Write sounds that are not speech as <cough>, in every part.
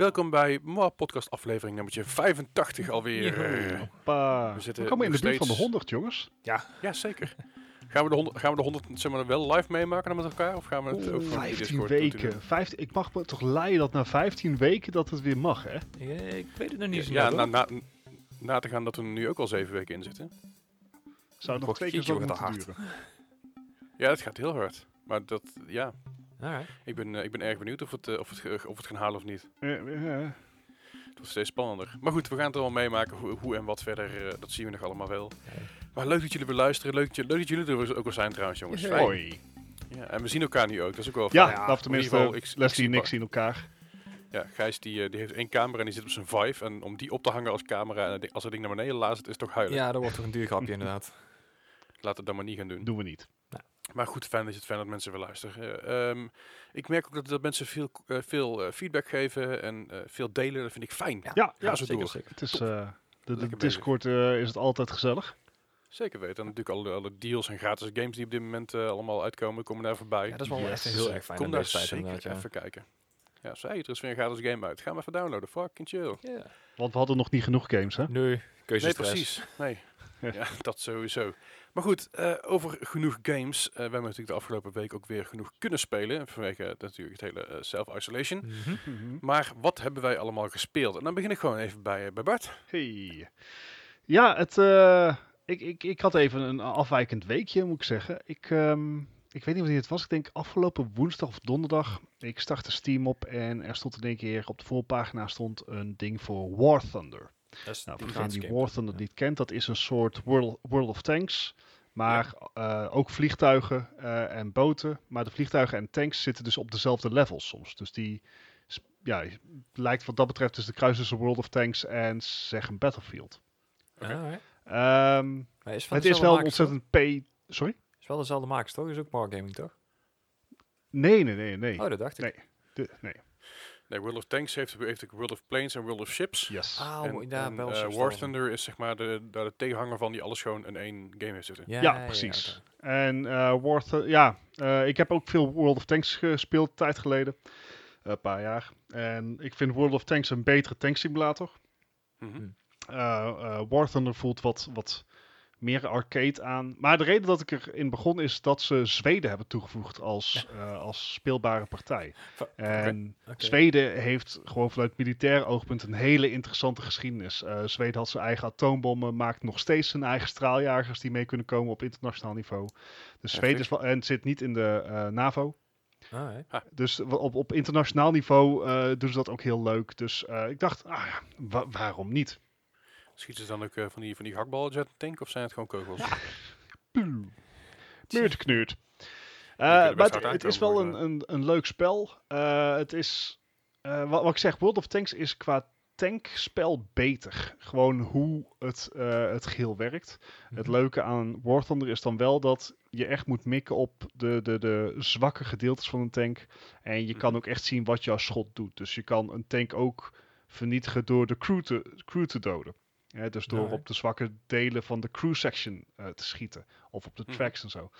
welkom bij MOA podcast aflevering nummertje 85 alweer. Eh, Hoppa. we zitten We komen in de buurt van de steeds- 100, jongens. ja, zeker. Gaan we de 100, gaan we de 100 zeg maar, wel live meemaken met elkaar? Of gaan we het ook gewoon via 15 Discord doen? weken. 15, ik mag me toch leiden dat na 15 weken dat het weer mag, hè? Ja, ik weet het nog niet zo Ja, goed, na, na, na te gaan dat we er nu ook al 7 weken in zitten. Zou het nog twee keer zo moeten duren. Ja, het gaat heel hard. Maar dat, ja, Alright. ik ben, eh, ik ben erg benieuwd of het, eh, of, het, of het gaan halen of niet. Eh. Het wordt steeds spannender. Maar goed, we gaan het er wel meemaken hoe, hoe en wat verder. eh, dat zien we nog allemaal wel. Maar leuk dat jullie weer luisteren. Leuk dat, je- leuk dat jullie er ook al zijn trouwens, jongens. Fijn. Hoi. Ja, en we zien elkaar nu ook. Dat is ook wel Ja, fijn. ieder geval, tenminste, ik- ik Leslie en ik pa- zien elkaar. Ja, Gijs die, die heeft één camera en die zit op zijn Vive. En om die op te hangen als camera, en als het ding naar beneden laat, is het toch huilen. Ja, dat wordt toch een duur grapje inderdaad. Laat het dan maar niet gaan doen. Doen we niet. Maar goed, fijn dat je het fijn dat mensen weer luisteren. Eh, ehm, ik merk ook dat, dat mensen veel, eh, veel eh, feedback geven en eh, veel delen. Dat vind ik fijn. Ja. Ja, ja zo zeker, door. zeker. het is, eh, de, de. Discord eh, is het altijd gezellig. Zeker weten. En natuurlijk alle, alle deals en gratis games die op dit moment allemaal uitkomen, komen daar voorbij. Ja, dat is wel Yes. echt heel erg fijn Kom daar zeker even kijken. Ja, zei je, er is weer een gratis game uit. Ga maar even downloaden. Fucking chill. Ja. Want we hadden nog niet genoeg games, hè? Nee, Nee, precies. Nee. ja, <laughs> dat sowieso. Maar goed, eh, over genoeg games. Eh, we hebben natuurlijk de afgelopen week ook weer genoeg kunnen spelen. Vanwege eh, natuurlijk het hele self-isolation. Mhm. Mhm. Maar wat hebben wij allemaal gespeeld? En dan begin ik gewoon even bij, bij Bart. Hey. Ja, het, eh, ik, ik, ik had even een afwijkend weekje, moet ik zeggen. Ik, ehm, ik weet niet wanneer het was. Ik denk afgelopen woensdag of donderdag. Ik startte Steam op en er stond in één keer op de voorpagina stond een ding voor War Thunder. Dat is Nou, die die game. War Thunder Ja. niet kent, dat is een soort World, World of Tanks. Maar eh, ook vliegtuigen eh, en boten. Maar de vliegtuigen en tanks zitten dus op dezelfde levels soms. Dus die ja, lijkt wat dat betreft dus de kruis tussen World of Tanks en zeg een Battlefield. Ehm, Maar is van het is wel ontzettend P. Sorry? Is wel dezelfde makers, toch? Is ook Wargaming, toch? Nee, nee, nee, nee. Oh, dat dacht ik. Nee. De- nee. Nee, World of Tanks heeft, heeft ook World of Planes en World of Ships. Yes. Ah, en, mooi, daar en, eh, War. Thunder is zeg maar de, daar de tegenhanger van die alles gewoon in één game heeft zitten. Ja, Ja, precies. En eh War ja, eh, ik heb ook veel World of Tanks gespeeld, een tijd geleden. Een paar jaar. En ik vind World of Tanks een betere tanksimulator. Mhm. Hm. Eh, eh, War Thunder voelt wat, wat meer arcade aan. Maar de reden dat ik erin begon is dat ze Zweden hebben toegevoegd als, eh, als speelbare partij. En. Zweden heeft gewoon vanuit militair oogpunt een hele interessante geschiedenis. Eh, Zweden had zijn eigen atoombommen, maakt nog steeds zijn eigen straaljagers die mee kunnen komen op internationaal niveau. Dus Zweden is wel, en zit niet in de eh, NAVO. Alright. Dus wa- op, op internationaal niveau eh, doen ze dat ook heel leuk. Dus eh, ik dacht, ah, wa- waarom niet? Schieten ze dan ook eh, van die, van die hakballen uit de tank of zijn het gewoon kogels? Meurt kneurt. Eh, maar het, is wel een, een, een leuk spel. Eh, het is, wat, wat ik zeg, World of Tanks is qua tankspel beter. Gewoon hoe het, het geheel werkt. Het Mhm. leuke aan War Thunder is dan wel dat je echt moet mikken op de, de, de zwakke gedeeltes van een tank. En je kan Mhm. ook echt zien wat jouw schot doet. Dus je kan een tank ook vernietigen door de crew te, crew te doden. Hè, dus door Ja, op de zwakke delen van de crew section eh, te schieten. Of op de Mhm. tracks en zo.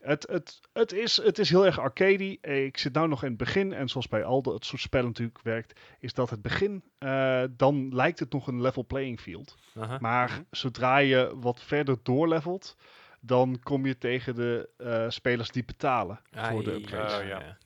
Het, het, het, is, het is heel erg arcade. Ik zit nou nog in het begin. En zoals bij al dat soort spellen natuurlijk werkt. Is dat het begin. eh, dan lijkt het nog een level playing field. Aha. Maar Mhm. zodra je wat verder doorlevelt. Dan kom je tegen de eh, spelers die betalen voor de upgrades. Ah, ja.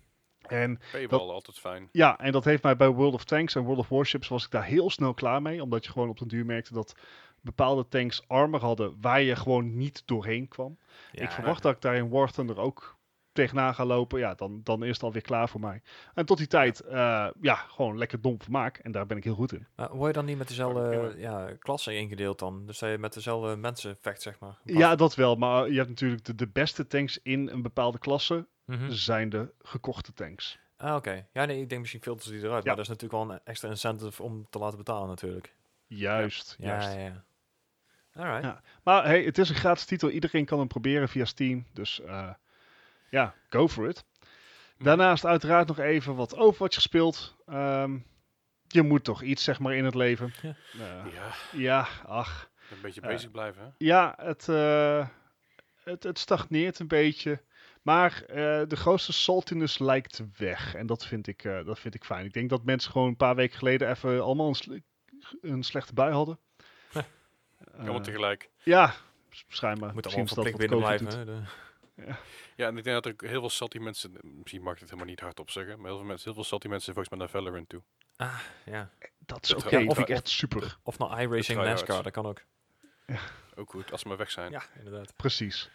En Paywall, altijd fijn. ja, en dat heeft mij bij World of Tanks en World of Warships was ik daar heel snel klaar mee. Omdat je gewoon op den duur merkte dat bepaalde tanks armor hadden waar je gewoon niet doorheen kwam. Ja, ik verwacht dat ik daar in War Thunder ook tegenaan ga lopen. Ja, dan, dan is het alweer klaar voor mij. En tot die tijd, eh, ja, gewoon lekker dom vermaak. En daar ben ik heel goed in. Maar word je dan niet met dezelfde ja, klasse ingedeeld dan? Dus dat je met dezelfde mensen vecht, zeg maar? Ja, dat wel. Maar je hebt natuurlijk de, de beste tanks in een bepaalde klasse Mhm. zijn de gekochte tanks. Ah, oké. Ja, nee, ik denk misschien filters die eruit. Ja. Maar dat is natuurlijk wel een extra incentive om te laten betalen natuurlijk. Juist, Ja, juist. ja, ja. Alright. Ja. Maar hey, het is een gratis titel. Iedereen kan hem proberen via Steam. Dus eh, ja, go for it. Daarnaast uiteraard nog even wat Overwatch gespeeld. Ehm, je moet toch iets, zeg maar, in het leven. Ja. Eh, Ja, ja, ach. een beetje bezig blijven. Hè? Ja, het, eh, het, het stagneert een beetje. Maar eh, de grootste saltiness lijkt weg. En dat vind, ik, eh, dat vind ik fijn. Ik denk dat mensen gewoon een paar weken geleden even allemaal een, sle- een slechte bui hadden. Allemaal Eh, tegelijk. ja, schijnbaar. Moet Misschien allemaal is dat verplicht wat binnen COVID blijven. hè, de- Ja, en ik denk dat er heel veel salty mensen, misschien mag ik het helemaal niet hardop zeggen, maar heel veel mensen, heel veel salty mensen volgens mij naar Valorant toe. Ah, ja. Dat is oké. of ik echt super. Of naar iRacing. NASCAR, dat kan ook. Ook goed, als ze maar weg zijn. Ja, inderdaad. Precies.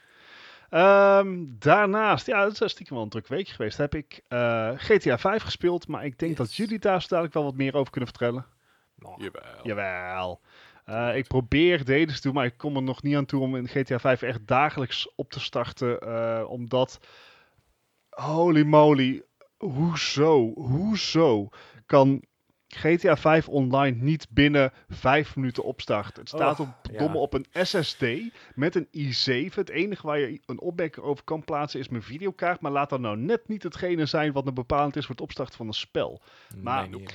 Ehm, daarnaast, ja, het is stiekem wel een druk week geweest. Heb ik eh, GTA 5 gespeeld, maar ik denk dat jullie daar zo dadelijk wel wat meer over kunnen vertellen. Nou, Jawel. Jawel. Eh, ik probeer deze te doen, maar ik kom er nog niet aan toe om in GTA 5 echt dagelijks op te starten. eh, omdat, holy moly, hoezo, hoezo kan GTA 5 online niet binnen 5 minuten opstarten? Het staat Oh, op, ja. domme op een SSD met een i7. Het enige waar je een opmerking over kan plaatsen is mijn videokaart. Maar laat dat nou net niet hetgene zijn wat een bepalend is voor het opstarten van een spel. Maar- nee.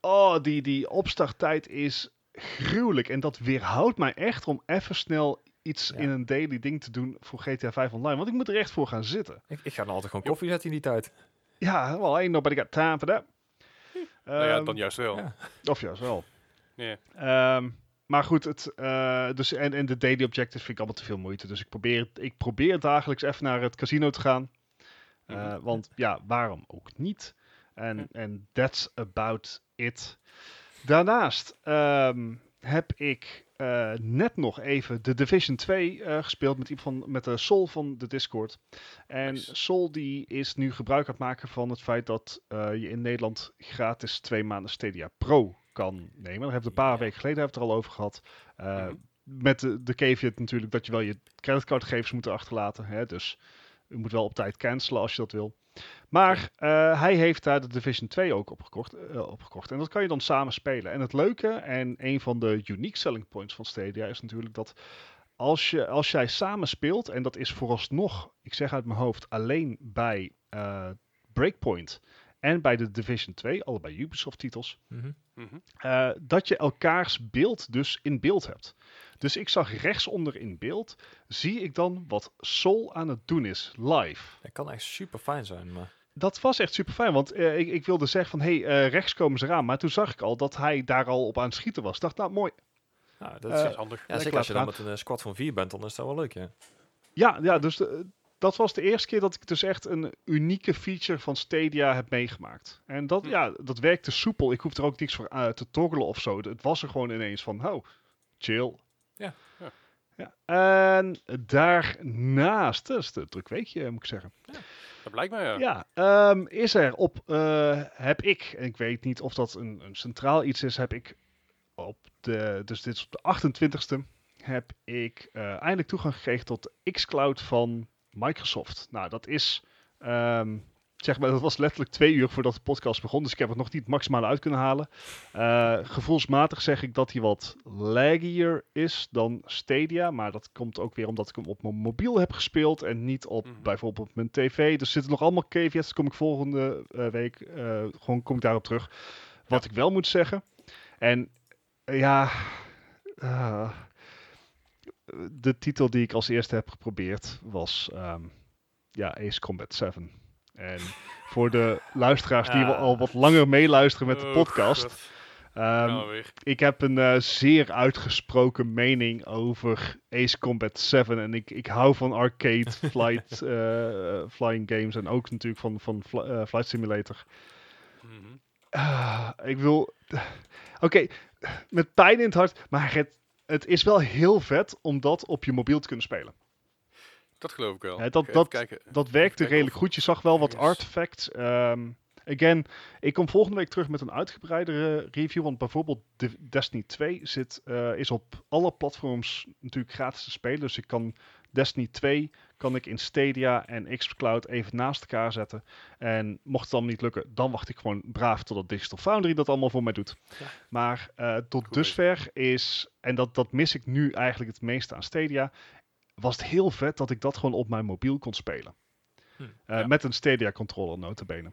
Oh, die, die opstarttijd is gruwelijk. En dat weerhoudt mij echt om even snel iets Ja. in een daily ding te doen voor GTA 5 online. Want ik moet er echt voor gaan zitten. Ik, ik ga dan altijd gewoon koffie zetten in die tijd. Ja, wel één, nobody got time for that. <laughs> Nou ja, Ehm, dan juist wel. ja. Of juist wel. Ehm, maar goed, het, eh, dus, en, en de daily objectives vind ik allemaal te veel moeite. Dus ik probeer, ik probeer dagelijks even naar het casino te gaan. Eh, Mhm. Want ja, waarom ook niet? En en that's about it. Daarnaast ehm, heb ik eh, net nog even de Division 2 eh, gespeeld met, iemand van, met de Sol van de Discord. En Nice. Sol die is nu gebruik aan het maken van het feit dat eh, je in Nederland gratis twee maanden Stadia Pro kan nemen. Daar hebben we een paar weken geleden hebben we het er al over gehad. Eh, Mhm. Met de, de caveat natuurlijk dat je wel je creditcardgegevens moet achterlaten. Hè? Dus je moet wel op tijd cancelen als je dat wil. Maar eh, hij heeft daar de Division 2 ook opgekocht, eh, opgekocht. En dat kan je dan samen spelen. En het leuke en een van de unique selling points van Stadia is natuurlijk dat als, je, als jij samen speelt, en dat is vooralsnog, ik zeg uit mijn hoofd, alleen bij eh, Breakpoint en bij de Division 2, allebei Ubisoft titels, Mhm. Mhm. eh, dat je elkaars beeld dus in beeld hebt. Dus ik zag rechtsonder in beeld, zie ik dan wat Sol aan het doen is, live. Dat kan echt super fijn zijn, maar... Dat was echt super fijn, want eh, ik, ik wilde zeggen van, hé, hey, eh, rechts komen ze eraan. Maar toen zag ik al dat hij daar al op aan het schieten was. Ik dacht, nou, mooi. Nou, dat Eh, is, Dat is handig. ja, zeker als je dan met een eh, squad van vier bent, dan is dat wel leuk, ja. Ja, ja dus de- dat was de eerste keer dat ik dus echt een unieke feature van Stadia heb meegemaakt. En dat, Hm. ja, dat werkte soepel. Ik hoefde er ook niks voor eh, te toggelen of zo. Het was er gewoon ineens van, oh, chill. Ja. Ja. ja. En daarnaast, dat is een druk weekje moet ik zeggen. Dat blijkt mij, ja. Ja, ehm, is er op, eh, heb ik, en ik weet niet of dat een, een centraal iets is, heb ik op de, dus dit is op de 28ste, heb ik eh, eindelijk toegang gekregen tot de xCloud van Microsoft. Nou, dat is, ehm, zeg maar, dat was letterlijk twee uur voordat de podcast begon, dus ik heb het nog niet het maximale uit kunnen halen. Eh, gevoelsmatig zeg ik dat hij wat laggier is dan Stadia, maar dat komt ook weer omdat ik hem op mijn mobiel heb gespeeld en niet op Mhm. bijvoorbeeld op mijn tv. Dus zitten nog allemaal caveats, daar kom ik volgende eh, week eh, gewoon kom ik daarop terug. Wat ik wel moet zeggen, en ja, de titel die ik als eerste heb geprobeerd was ehm, ja, Ace Combat 7. En voor de luisteraars die al wat langer meeluisteren met de Oh, podcast. Ehm, ik heb een eh, zeer uitgesproken mening over Ace Combat 7. En ik, ik hou van arcade <laughs> flight, eh, flying games. En ook natuurlijk van, van fl- eh, Flight Simulator. Mhm. Ah, ik wil. Oké, met pijn in het hart. Maar het, het is wel heel vet om dat op je mobiel te kunnen spelen. Dat geloof ik wel. Ja, dat- dat- kijken. Dat werkte redelijk of- goed. Je zag wel wat Yes. artifacts. Ehm, again, ik kom volgende week terug met een uitgebreidere review. Want bijvoorbeeld de Destiny 2 zit, eh, is op alle platforms natuurlijk gratis te spelen. Dus ik kan Destiny 2 kan ik in Stadia en xCloud even naast elkaar zetten. En mocht het dan niet lukken, dan wacht ik gewoon braaf totdat Digital Foundry dat allemaal voor mij doet. Ja. Maar eh, tot Goed dusver is, en dat, dat mis ik nu eigenlijk het meeste aan Stadia, was het heel vet dat ik dat gewoon op mijn mobiel kon spelen. Hm, Eh, ja. Met een Stadia controller notabene.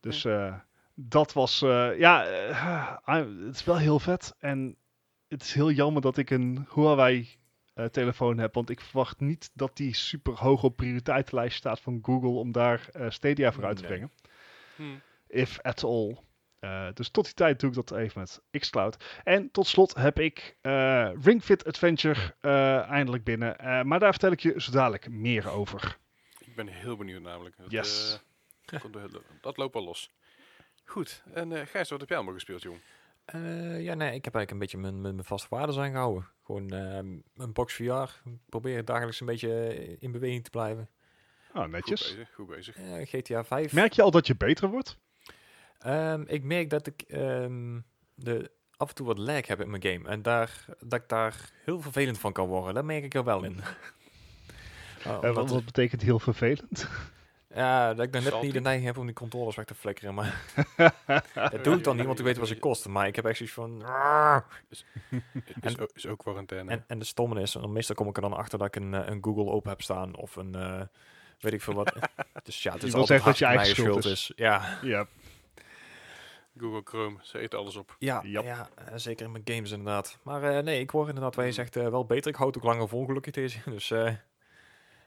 Dus eh, dat was, eh, ja, ah, het is wel heel vet. En het is heel jammer dat ik een Huawei telefoon heb. Want ik verwacht niet dat die super hoog op prioriteitenlijst staat van Google om daar Stadia voor uit te Nee. brengen. Hm. If at all. Eh, dus tot die tijd doe ik dat even met xCloud. En tot slot heb ik eh, Ring Fit Adventure eh, eindelijk binnen. Eh, maar daar vertel ik je zo dadelijk meer over. Ik ben heel benieuwd namelijk. Dat, Yes. eh, <laughs> dat loopt wel los. Goed. En eh Gijs, wat heb jij allemaal gespeeld, jong? Eh, ja, nee, ik heb eigenlijk een beetje mijn, mijn, mijn vaste waarden aangehouden. Gewoon ehm, een box VR. Probeer dagelijks een beetje in beweging te blijven. Goed netjes. bezig, goed bezig. Eh, GTA 5. Merk je al dat je beter wordt? Ehm, ik merk dat ik ehm, de, af en toe wat lag heb in mijn game. En daar, dat ik daar heel vervelend van kan worden. Daar merk ik er wel in. <laughs> Oh, wat, wat betekent heel vervelend? ja, dat ik dan net Salty. niet de neiging heb om die controllers weg te flikkeren. Maar dat doe ik dan niet, want ik weet wat ze kosten. Maar ik heb echt zoiets van... Is, <laughs> is, ook, is ook quarantaine. En, en de stomme is, en meestal kom ik er dan achter dat ik een, eh, een Google open heb staan. Of een... eh, weet ik veel wat. <laughs> dus ja, het is altijd zeggen dat je eigen schuld is. Ja, ja. Google Chrome, ze eten alles op. Ja, ja eh, zeker in mijn games inderdaad. Maar eh, nee, ik word inderdaad, wat je zegt, eh, wel beter. Ik houd het ook langer vol, gelukkig deze. <laughs> Dus eh,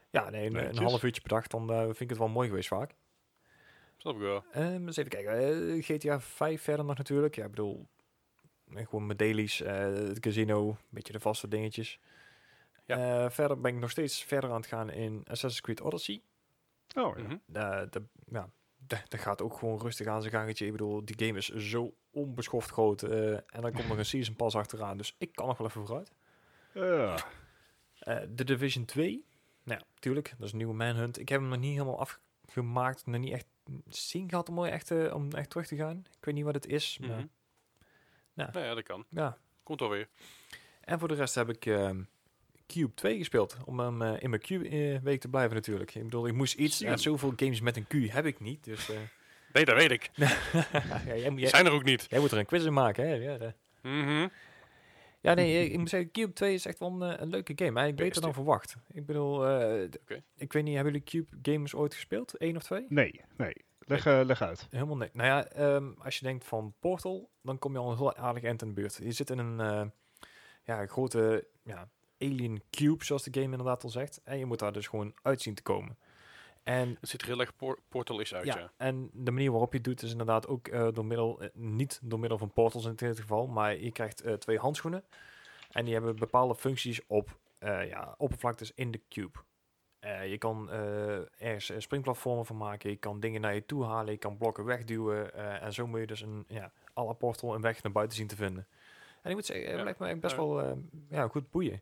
ja, nee, een, half uurtje per dag, dan vind ik het wel mooi geweest vaak. Snap ik wel. Ehm eens even kijken, GTA 5 verder nog natuurlijk. Ja, ik bedoel, gewoon mijn dailies, eh, het casino, een beetje de vaste dingetjes. Ja. Eh, verder ben ik nog steeds verder aan het gaan in Assassin's Creed Odyssey. Oh, ja. Mhm. De, ja, dat gaat ook gewoon rustig aan zijn gangetje. Ik bedoel, die game is zo onbeschoft groot. eh, en dan komt nog een Season Pass achteraan. Dus ik kan nog wel even vooruit. Ja. Eh Division 2. Nou ja, tuurlijk. Dat is een nieuwe Manhunt. Ik heb hem nog niet helemaal afgemaakt. Nog niet echt zin gehad om, er echt, eh, om echt terug te gaan. Ik weet niet wat het is. Maar, Mhm. Ja. Nou ja, dat kan. ja. Komt alweer. En voor de rest heb ik ehm, Cube 2 gespeeld. Om hem eh, in mijn Cube-week te blijven natuurlijk. Ik bedoel, ik moest iets... Hem. zoveel games met een Q heb ik niet. Dus eh, <laughs> Nee, dat weet ik. <laughs> ja, jij, jij, zijn er ook niet. jij moet er een quiz in maken, hè? Ja, de- Mhm. Ja, nee, ik, ik moet zeggen, Cube 2 is echt wel een, eh, een leuke game. Hij beter dan verwacht. Ik bedoel, eh, ik weet niet, hebben jullie Cube games ooit gespeeld? Eén of twee? Nee, nee. Leg, eh, leg uit. Helemaal nee. Nou ja, ehm, als je denkt van Portal, dan kom je al een heel aardig eind in de buurt. Je zit in een eh, ja, grote ja, alien cube, zoals de game inderdaad al zegt. En je moet daar dus gewoon uit zien te komen. En Het ziet er heel erg por portal is uit, ja. ja, en de manier waarop je het doet is inderdaad ook eh, door middel, eh, niet door middel van portals in dit geval, maar je krijgt eh, twee handschoenen. En die hebben bepaalde functies op ja, oppervlaktes in de cube. Je kan ergens springplatformen van maken, je kan dingen naar je toe halen, je kan blokken wegduwen. en zo moet je dus een ja, à portal een weg naar buiten zien te vinden. En ik moet zeggen, het Ja, lijkt me best wel ja, goed boeien.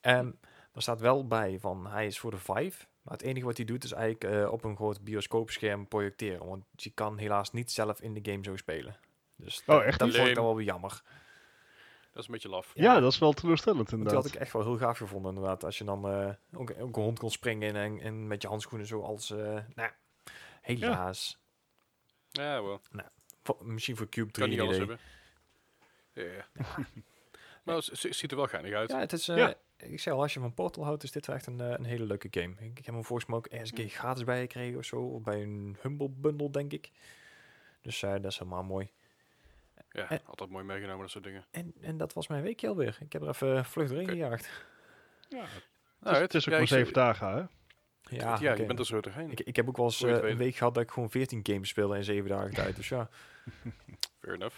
En er staat wel bij van hij is voor de Vive. Maar het enige wat hij doet is eigenlijk eh, op een groot bioscoopscherm projecteren. Want je kan helaas niet zelf in de game zo spelen. Dus Oh, dat, echt dat niet? vond ik dan wel weer jammer. Dat is een beetje laf. Ja, dat is wel teleurstellend Want die had inderdaad. ik echt wel heel gaaf gevonden inderdaad. Als je dan eh, ook, ook een hond kon springen en, en met je handschoenen zo als... eh nou, ja, helaas. Ja, wel. Voor- misschien voor Cube 3 Kan niet alles idee. hebben. Ja. <laughs> maar het ziet er wel geinig uit. Ja, het is... Ja. Ik zei al, als je van Portal houdt, is dit wel echt een, eh, een hele leuke game. Ik, ik heb hem volgens mij ook ergens een keer gratis bij gekregen of zo. Of bij een Humble Bundle, denk ik. Dus eh, dat is helemaal mooi. Ja, Eh. altijd mooi meegenomen, dat soort dingen. En, en dat was mijn weekje alweer. Ik heb er even vlug doorheen Oké. gejaagd. Ja, Nou, het is ook ja, maar ik- zeven dagen, hè? Ja, Ja, je bent er zo doorheen. ik, ik heb ook wel eens eh, een week gehad dat ik gewoon 14 games speelde in 7 dagen tijd. Dus ja, <laughs> Fair enough.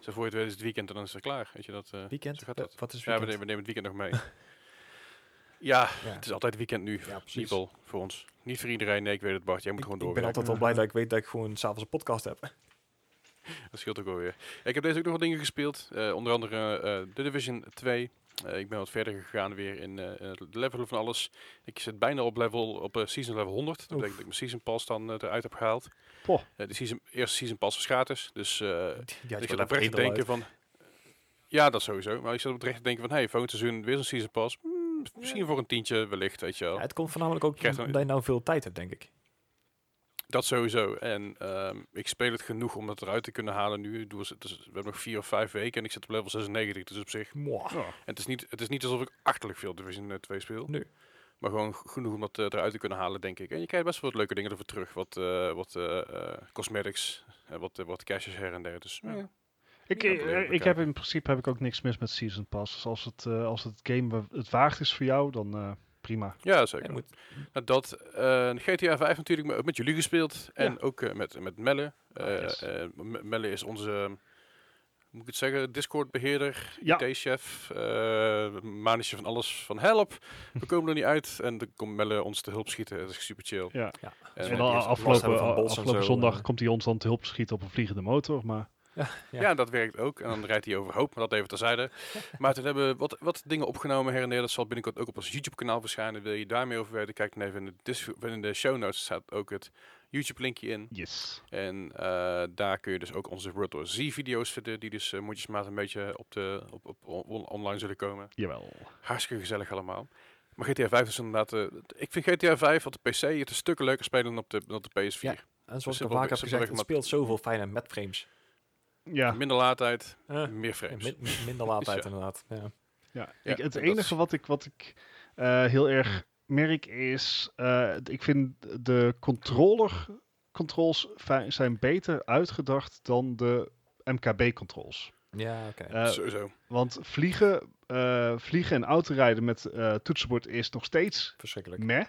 Zo voor je het weet is het weekend en dan is het klaar. Weet je dat? eh, weekend. Gaat Eh, dat. Wat is Ja, we weekend? nemen, we nemen het weekend nog mee. <laughs> ja, Ja. het is altijd weekend nu. Ja, precies. voor ons. Niet voor iedereen. Nee, ik weet het Bart. Jij moet Ik, gewoon ik ben altijd wel blij dat ik weet dat ik gewoon s'avonds een podcast heb. <laughs> Dat scheelt ook wel weer. Ik heb deze ook nog wat dingen gespeeld. Eh, onder andere eh The Division 2. Eh, ik ben wat verder gegaan weer in in het levelen van alles. Ik zit bijna op level op eh, season level 100. Dat betekent dat ik mijn season pass dan eruit heb gehaald. Poh. Eh, de season, eerste season pass was gratis. Dus ik wel oprecht te denken van... Ja, dat sowieso. Maar ik zat oprecht te denken van... Hey, volgend seizoen weer zo'n season pass. Misschien voor een tientje wellicht, weet je wel. Ja, het komt voornamelijk ook omdat dan- je nou veel tijd hebt, denk ik. Dat sowieso. En ehm, ik speel het genoeg om het eruit te kunnen halen nu. Is- we hebben nog vier of vijf weken en ik zit op level 96. Dus op zich... Mwah. Ja. En het is niet, het is niet alsof ik achterlijk veel Division eh, 2 speel. Nee. Maar gewoon genoeg om dat eh, eruit te kunnen halen, denk ik. En je krijgt best wel wat leuke dingen ervoor terug. Wat, eh, wat eh, eh, cosmetics, en wat, eh, wat caches her en der. Dus Ja. Ja. Ik, ik, heb in principe heb ik ook niks mis met Season Pass. Dus als het, eh, als het game het waard is voor jou, dan eh, prima. Ja, zeker. Moet, Nou, dat, eh, GTA 5 natuurlijk met, met jullie gespeeld. En Ja. ook eh, met, met Melle. Eh, Yes. eh, M- Melle is onze, hoe moet ik het zeggen, Discord-beheerder, Ja. IT-chef, uh, manetje van alles van help. We komen er niet uit. En dan komt Melle ons te hulp schieten. Dat is super chill. Ja. Ja. En, dan afgelopen, afgelopen zo, zondag eh. komt hij ons dan te hulp schieten op een vliegende motor. Maar Ja. ja. dat werkt ook. En dan rijdt hij overhoop, maar dat even terzijde. <laughs> maar toen hebben we wat, wat dingen opgenomen her en der. Dat zal binnenkort ook op ons YouTube-kanaal verschijnen. Wil je daar meer over weten? Kijk dan even in de, de show notes. staat ook het YouTube-linkje in. yes. En eh, daar kun je dus ook onze World War Z-video's vinden. Die dus uh, mondjesmaat een beetje op de, op, op, on- online zullen komen. Jawel. Hartstikke gezellig allemaal. Maar GTA 5 is inderdaad... eh, ik vind GTA 5 op de PC het een stukken leuker spelen dan op de, dan op de PS4. Ja. en zoals ik al vaak heb gezegd, het speelt zoveel fijne met frames. Ja, Minder laadtijd, meer frames. min- min- minder laadtijd <laughs> Ja. inderdaad. Ja. ja. Ja, ik, het enige is- wat ik, wat ik eh, heel erg merk is, eh, ik vind de controller controls zijn beter uitgedacht dan de MKB controls. Ja, oké. Eh, Sowieso. want vliegen, eh, vliegen en autorijden met eh, toetsenbord is nog steeds Verschrikkelijk. meh.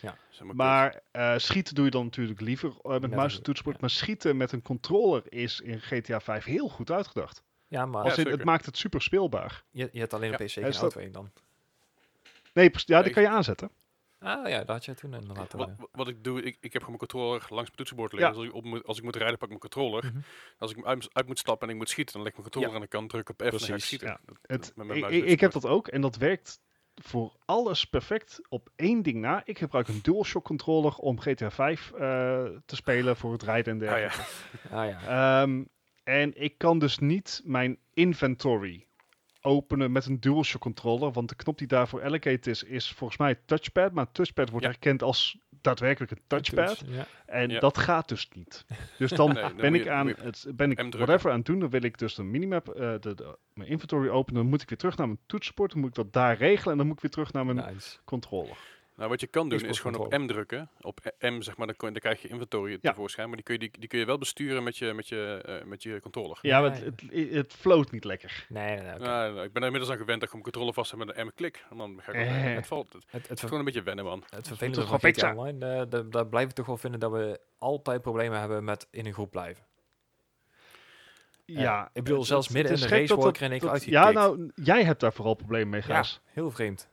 Zeg maar, Maar eh, schieten doe je dan natuurlijk liever eh, met Met muis een- en toetsenbord. ja. Maar schieten met een controller is in GTA 5 heel goed uitgedacht. Ja, maar Ja, Als in, zeker. het maakt het super speelbaar. je, je hebt alleen op Ja, PC geen auto 1 dan. Nee, ja, die kan je aanzetten. Ah ja, dat had je toen inderdaad. Wat, wel, wat ik doe, ik, ik heb gewoon mijn controller langs mijn toetsenbord Ja. liggen. Dus als, ik op moet, als ik moet rijden, pak ik mijn controller. Mhm. Als ik uit, uit moet stappen en ik moet schieten, dan leg ik mijn controller aan de kant, druk op F en ga ik schieten. ja. Het, ik, ik, ik heb dat ook en dat werkt voor alles perfect op één ding na. Ik gebruik een DualShock controller om GTA 5 eh, te spelen voor het rijden en Ah, dergelijke. ja. <laughs> Ah ja. Ehm, en ik kan dus niet mijn inventory openen met een DualShock controller, want de knop die daarvoor allocated is, is volgens mij touchpad, maar touchpad wordt Ja. herkend als daadwerkelijk een touchpad. Ja. En Ja. dat gaat dus niet. Dus dan <laughs> Nee, dan ben ik je- aan het ben ik whatever aan het doen. Dan wil ik dus de minimap, eh, de, de- mijn inventory openen. Dan moet ik weer terug naar mijn toetsenbord. Dan moet ik dat daar regelen en dan moet ik weer terug naar mijn Nice. controller. Nou, wat je kan doen is gewoon op. M drukken. Op M, zeg maar, dan, krijg je inventory Ja. tevoorschijn. Maar die kun, je, die, die kun je wel besturen met je, met je, eh, met je controller. Ja, Ja, maar het, ja. het, het float niet lekker. Nee, nee, nee. oké. Nou, ik ben er inmiddels aan gewend dat ik mijn controller vast heb met een M-klik. En dan ga ik Eh. Het valt. Het het, het, is ver- gewoon een beetje wennen, man. het vervelende toch van GTA pizza? Online, eh, daar- daar blijf ik toch wel vinden dat we altijd problemen hebben met in een groep blijven. Ja, ik bedoel, het- zelfs midden in de race dat ik er dat- Ja, nou, jij hebt daar vooral problemen mee, Ja, Gijs. heel vreemd.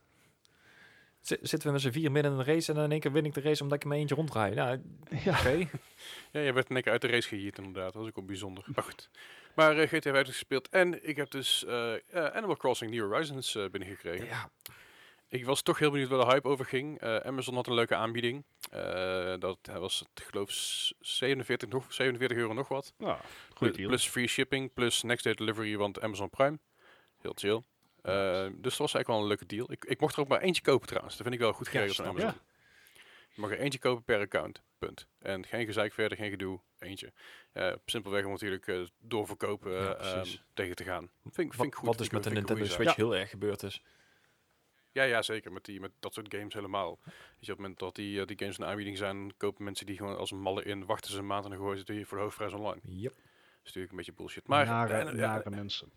Zi- Zitten we met z'n vier midden in een race en dan in één keer win ik de race omdat ik mijn eentje rondrijd. Nou, Ja. oké. <laughs> Ja, je werd in één keer uit de race gehierd inderdaad. Dat was ook wel bijzonder. Maar goed. Maar eh, GTA 5 gespeeld. En ik heb dus eh, eh, Animal Crossing New Horizons eh, binnengekregen. Ja, Ik was toch heel benieuwd waar de hype over ging. Eh, Amazon had een leuke aanbieding. Eh, dat was, ik geloof, s- 47, nog, 47 euro nog wat. Nou, Plus, deal. plus free shipping, plus next day delivery, want Amazon Prime. Heel chill. Eh, dus dat was eigenlijk wel een leuke deal. Ik, ik mocht er ook maar eentje kopen trouwens. Dat vind ik wel goed geregeld van Amazon. Je mag er eentje kopen per account. Punt. En geen gezeik verder, geen gedoe. Eentje. Eh, simpelweg om natuurlijk eh, doorverkopen Ja, eh, precies. tegen te gaan. Vind, ik- vind wat, ik goed. wat dus met de Nintendo. Switch heel erg gebeurd is. Ja, ja, zeker. Met, die, met dat soort games helemaal. Weet je, op het moment dat die, eh, die games een aanbieding zijn, kopen mensen die gewoon als een malle in, wachten ze een maand en dan gooien ze die voor de hoofdprijs online. Yep. Dat is natuurlijk een beetje bullshit. Maar, nare, ja, nare mensen.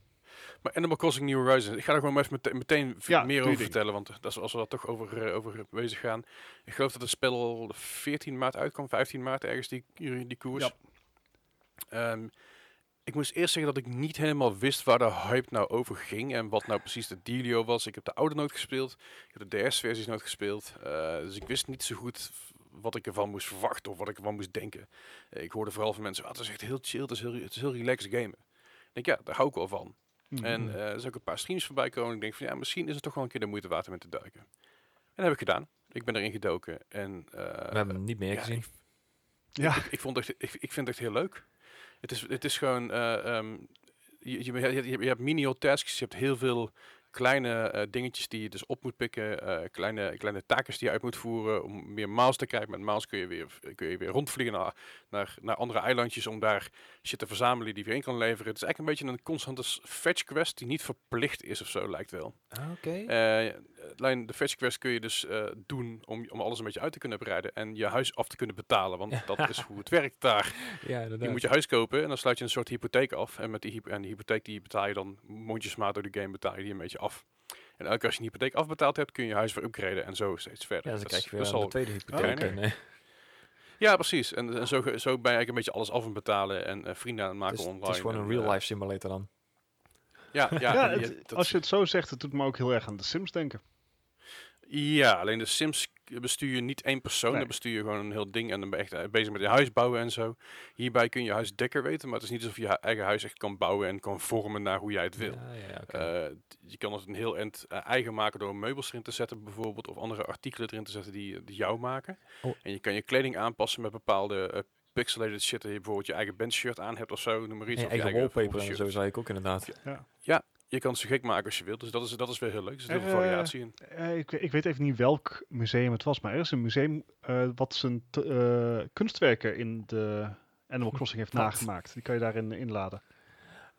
Maar Animal Crossing New Horizons, ik ga er gewoon maar meteen Ja, meer over ding. vertellen, want dat is, als we daar toch over, over bezig gaan. Ik geloof dat het spel 14 maart uitkwam, 15 maart ergens die, die koers. Ja. Ehm, ik moest eerst zeggen dat ik niet helemaal wist waar de hype nou over ging en wat nou precies de dealio was. Ik heb de oude nooit gespeeld, ik heb de DS-versies nooit gespeeld, eh, dus ik wist niet zo goed wat ik ervan moest verwachten of wat ik ervan moest denken. Ik hoorde vooral van mensen, ah, het is echt heel chill, het is heel, het is heel relaxed gamen. Ik denk, ja, daar hou ik wel van. En Mhm. eh, er zijn ook een paar streams voorbij komen. Ik denk van ja, misschien is het toch wel een keer de moeite waard om in te duiken. En dat heb ik gedaan. Ik ben erin gedoken. En eh, We hebben hem niet meer ja, gezien. ik, ja, ik, ik, vond echt, ik, ik vind het echt heel leuk. Het is, het is gewoon. eh, ehm, je, je, je, je hebt menial tasks. Je hebt heel veel kleine eh, dingetjes die je dus op moet pikken. eh, kleine, kleine taakjes die je uit moet voeren om meer miles te krijgen. Met miles kun je weer, kun je weer rondvliegen naar, naar, naar andere eilandjes om daar shit te verzamelen die je weer in kan leveren. Het is eigenlijk een beetje een constante fetch quest die niet verplicht is of zo, lijkt wel. Ah, Oké. Eh, de fetch quest kun je dus doen om, om alles een beetje uit te kunnen breiden en je huis af te kunnen betalen. Want dat is hoe het werkt daar. <laughs> ja, Je moet je huis kopen en dan sluit je een soort hypotheek af. En met die, hypo- en die hypotheek die betaal je dan mondjesmaat door de game betaal je die een beetje af. En elke keer als je een hypotheek afbetaald hebt, kun je je huis weer upgraden en zo steeds verder. Ja, dus dan Dat krijg is je weer een tweede hypotheek. eh, Ja, precies. En, en zo, zo ben je eigenlijk een beetje alles af en betalen en eh, vrienden aan het maken dus online. het is gewoon en, een real eh, life simulator dan. Ja, <laughs> ja, Ja, je- het- dat- als je het zo zegt, het doet me ook heel erg aan de Sims denken. Ja, alleen de Sims bestuur je niet één persoon, Nee. dan bestuur je gewoon een heel ding en dan ben je echt eh, bezig met je huis bouwen en zo. Hierbij kun je huis dekker weten, maar het is niet alsof je je eigen huis echt kan bouwen en kan vormen naar hoe jij het wil. Ja, ja, ja. Eh, je kan het een heel end eh, eigen maken door meubels erin te zetten bijvoorbeeld, of andere artikelen erin te zetten die, die jou maken. Oh. En je kan je kleding aanpassen met bepaalde eh, pixelated shit, dat je bijvoorbeeld je eigen bandshirt aan hebt of zo, noem maar iets. En of je eigen wallpaper en zo zei ik ook inderdaad. Je kan het zo gek maken als je wilt, dus dat is, dat is weer heel leuk. Er zit heel veel Eh, variatie in. Eh, ik, ik weet even niet welk museum het was, maar er is een museum eh, wat zijn t- eh, kunstwerken in de Animal Crossing heeft <laughs> nagemaakt. Die kan je daarin inladen.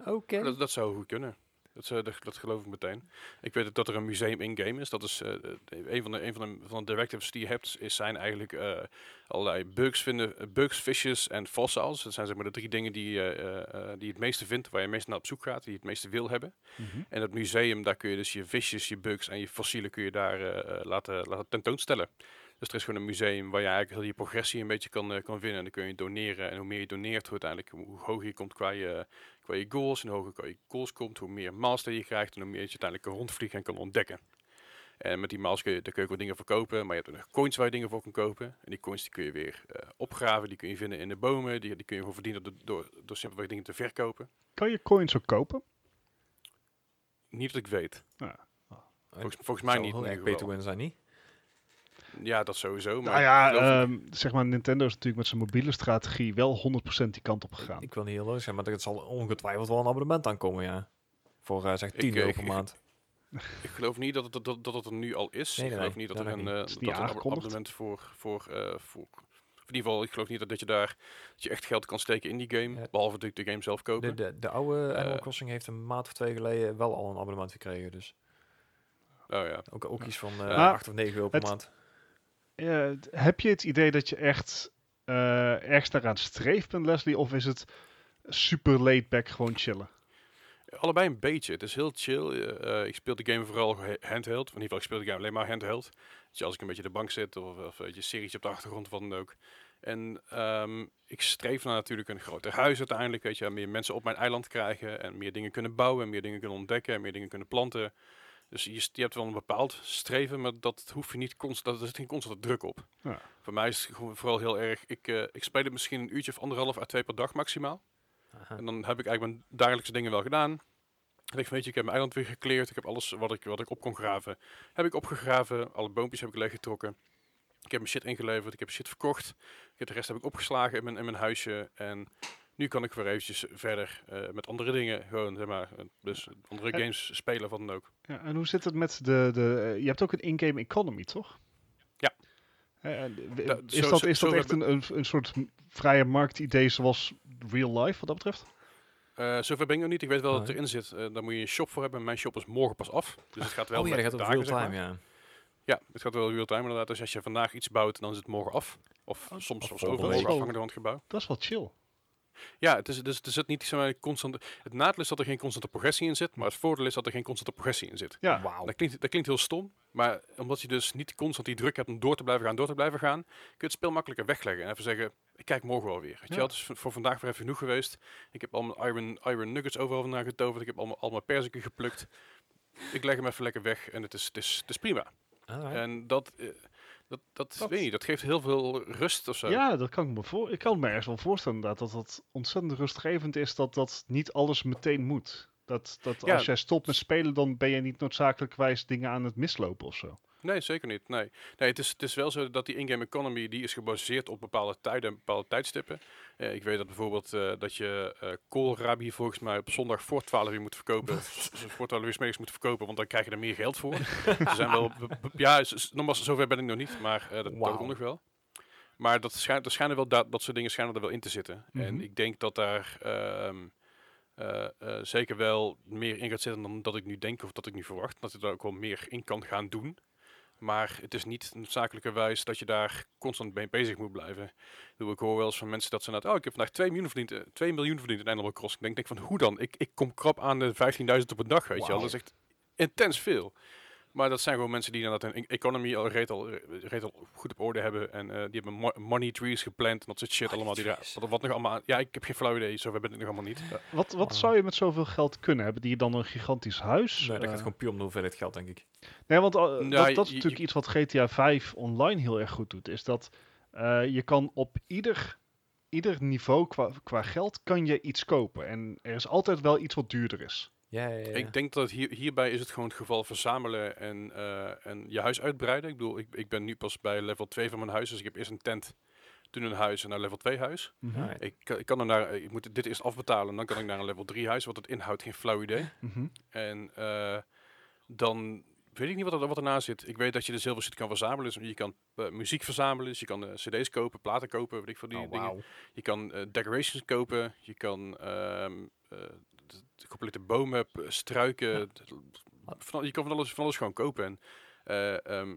Oké. Dat, dat zou goed kunnen. Dat, zou- dat, dat geloof ik meteen. Ik weet dat er een museum in-game is. Dat is eh, eh, een van de, een van de, van de directives die je hebt, is zijn eigenlijk eh, allerlei bugs vinden, eh, bugs, fishes en fossils. Dat zijn zeg maar de drie dingen die, je, eh, eh, die het meeste vindt, waar je meest naar op zoek gaat, die je het meeste wil hebben. En het museum, daar kun je dus je visjes, je bugs en je fossielen kun je daar eh, eh, laten, laten tentoonstellen. Dus er is gewoon een museum waar je eigenlijk heel je progressie een beetje kan, eh, kan winnen. En dan kun je doneren. En hoe meer je doneert, hoe, uiteindelijk, hoe hoger je komt qua je, qua je goals. En hoe hoger qua je goals komt, hoe meer master je krijgt. En hoe meer je uiteindelijk kan rondvliegen en kan ontdekken. En met die miles kun je, daar kun je ook wat dingen verkopen. Maar je hebt ook nog coins waar je dingen voor kan kopen. En die coins die kun je weer eh, opgraven. Die kun je vinden in de bomen. Die, die kun je gewoon verdienen door, door, door simpelweg dingen te verkopen. Kan je coins ook kopen? Niet dat ik weet. Volgens, volgens mij niet. heel erg beter win zijn, niet? Ja, dat sowieso. Maar Nou ja, ehm, zeg maar, Nintendo is natuurlijk met zijn mobiele strategie wel 100% die kant op gegaan. Ik wil niet heel leuk zijn, maar er zal ongetwijfeld wel een abonnement aankomen, ja. Voor eh, zeg 10 Ik, euro eh, per maand. <laughs> Ik geloof niet dat het, dat, dat het er nu al is. Nee, ik geloof niet dat dat er een, eh, Het dat er een abonnement voor, voor, eh, voor... In ieder geval, ik geloof niet dat, dat je daar dat je echt geld kan steken in die game. Ja. Behalve de, de game zelf kopen. De, de, de oude Animal Eh. Crossing heeft een maand of twee geleden wel al een abonnement gekregen. Dus Oh ja. ook, ook iets van Maar 8 of 9 euro per het- maand. D- heb je het idee dat je echt eh ergens daaraan streeft Leslie? Of is het super laid back gewoon chillen? Allebei een beetje. Het is heel chill. Eh, eh, ik speel de game vooral ha- handheld. In ieder geval, ik de game alleen maar handheld. Dus als ik een beetje de bank zit of, of weet je, een serietje op de achtergrond wat dan ook. En ehm, ik streef naar natuurlijk een groter huis uiteindelijk. Weet je, meer mensen op mijn eiland krijgen. En meer dingen kunnen bouwen, meer dingen kunnen ontdekken, en meer dingen kunnen planten. Dus je, je hebt wel een bepaald streven, maar dat hoef je niet constant. Er zit geen constante druk op. Ja. Voor mij is het gewoon vooral heel erg. Ik, eh, ik speel het misschien een uurtje of anderhalf à twee per dag maximaal. Aha. En dan heb ik eigenlijk mijn dagelijkse dingen wel gedaan. En ik weet je, ik heb mijn eiland weer gekleerd. Ik heb alles wat ik, wat ik op kon graven, heb ik opgegraven. Alle boompjes heb ik leeggetrokken. Ik heb mijn shit ingeleverd. Ik heb shit verkocht. Ik heb de rest heb ik opgeslagen in mijn, in mijn huisje. En nu kan ik weer eventjes verder eh, met andere dingen. Gewoon, zeg maar, eh, dus andere En- games spelen, wat dan ook. Ja, en hoe zit het met de... de eh, je hebt ook een in-game economy, toch? Ja. Eh, Da- is zo- dat, zo- is dat echt een, een, een soort vrije marktidee zoals real life, wat dat betreft? Eh zover ben ik nog niet. Ik weet wel dat het Nee. erin zit. Eh daar moet je een shop voor hebben. Mijn shop is morgen pas af. Dus het gaat wel Oh ja, gaat op dagen, real zeg time, maar. ja. Ja, het gaat wel real time inderdaad. Dus als je vandaag iets bouwt, dan is het morgen af. Of Oh, soms of week. afhankelijk van het gebouw. Dat is wel chill. Ja, het is, dus, er zit niet zeg maar, constante... Het nadeel is dat er geen constante progressie in zit, maar het voordeel is dat er geen constante progressie in zit. Ja, Wauw. Dat klinkt, dat klinkt heel stom, maar omdat je dus niet constant die druk hebt om door te blijven gaan, door te blijven gaan, kun je het spel makkelijker wegleggen en even zeggen, ik kijk morgen wel weer. Ja. het is voor- vandaag weer even genoeg geweest. Ik heb al mijn iron, iron nuggets overal vandaan getoverd, ik heb al mijn, al mijn perziken geplukt. Ik leg hem even lekker weg en het is, het is, het is prima. Alright. En dat, eh, dat, dat, Dat- weet je, niet, dat geeft heel veel rust of zo. ja dat kan ik me voor. Ik kan me ergens wel voorstellen inderdaad, dat dat ontzettend rustgevend is dat dat niet alles meteen moet. Dat, dat Ja. als jij stopt met spelen, dan ben je niet noodzakelijkwijs dingen aan het mislopen of zo. Nee, zeker niet. Nee, nee het, is, het is wel zo dat die in-game economy die is gebaseerd op bepaalde tijden en bepaalde tijdstippen. Eh, ik weet dat bijvoorbeeld eh, dat je eh koolrabi volgens mij op zondag voor 12 uur moet verkopen. <laughs> voor 12 uur 's middags moet verkopen, want dan krijg je er meer geld voor. <laughs> Ze zijn wel, ja, nogmaals, zover ben ik nog niet, maar dat, dat Wauw. komt nog wel. Maar dat, schijnt, er schijnen wel dat, dat soort dingen schijnen er wel in te zitten. En Mhm. ik denk dat daar ehm, eh, eh, zeker wel meer in gaat zitten dan dat ik nu denk of dat ik nu verwacht. Dat ik daar ook wel meer in kan gaan doen. Maar het is niet noodzakelijkerwijs dat je daar constant mee bezig moet blijven. Ik hoor wel eens van mensen dat ze net, oh, ik heb vandaag 2 miljoen verdiend, eh, 2 miljoen verdiend in Animal Crossing. Ik denk, denk van, hoe dan? Ik, ik kom krap aan de 15.000 op een dag, weet je wel. Dat is echt intens veel. Maar dat zijn gewoon mensen die inderdaad hun economy al reed al, reed al goed op orde hebben. En eh, die hebben mo- money trees gepland en dat soort shit Money allemaal. Die daar, wat, wat nog allemaal, ja, ik heb geen flauw idee, zover ben ik nog allemaal niet. Eh, wat wat zou je met zoveel geld kunnen? Hebben die dan een gigantisch huis? Nee, dat Eh, gaat gewoon puur om de hoeveelheid geld, denk ik. Nee, want uh, Nou, dat, dat is je- natuurlijk je- iets wat GTA 5 online heel erg goed doet. Is dat eh, je kan op ieder, ieder niveau qua, qua geld kan je iets kopen. En er is altijd wel iets wat duurder is. Ja, ja, ja. Ik denk dat hier, hierbij is het gewoon het geval verzamelen en, eh, en je huis uitbreiden. Ik bedoel, ik, ik ben nu pas bij level 2 van mijn huis, dus ik heb eerst een tent, toen een huis en naar level 2 huis. Alright. Ik, kan- ik kan er naar, ik moet dit eerst afbetalen en dan kan ik naar een level 3 huis, wat het inhoudt, geen flauw idee. <laughs> Mhm. En eh, dan weet ik niet wat, er, wat erna zit. Ik weet dat je de zilver shit kan verzamelen, dus je kan eh, muziek verzamelen, dus je kan eh, cd's kopen, platen kopen, weet ik veel die Oh, dingen. Je kan eh, decorations kopen. Je kan ehm, eh, complete bomen, p- struiken. Van, je kan van alles, van alles gewoon kopen. En, eh, ehm,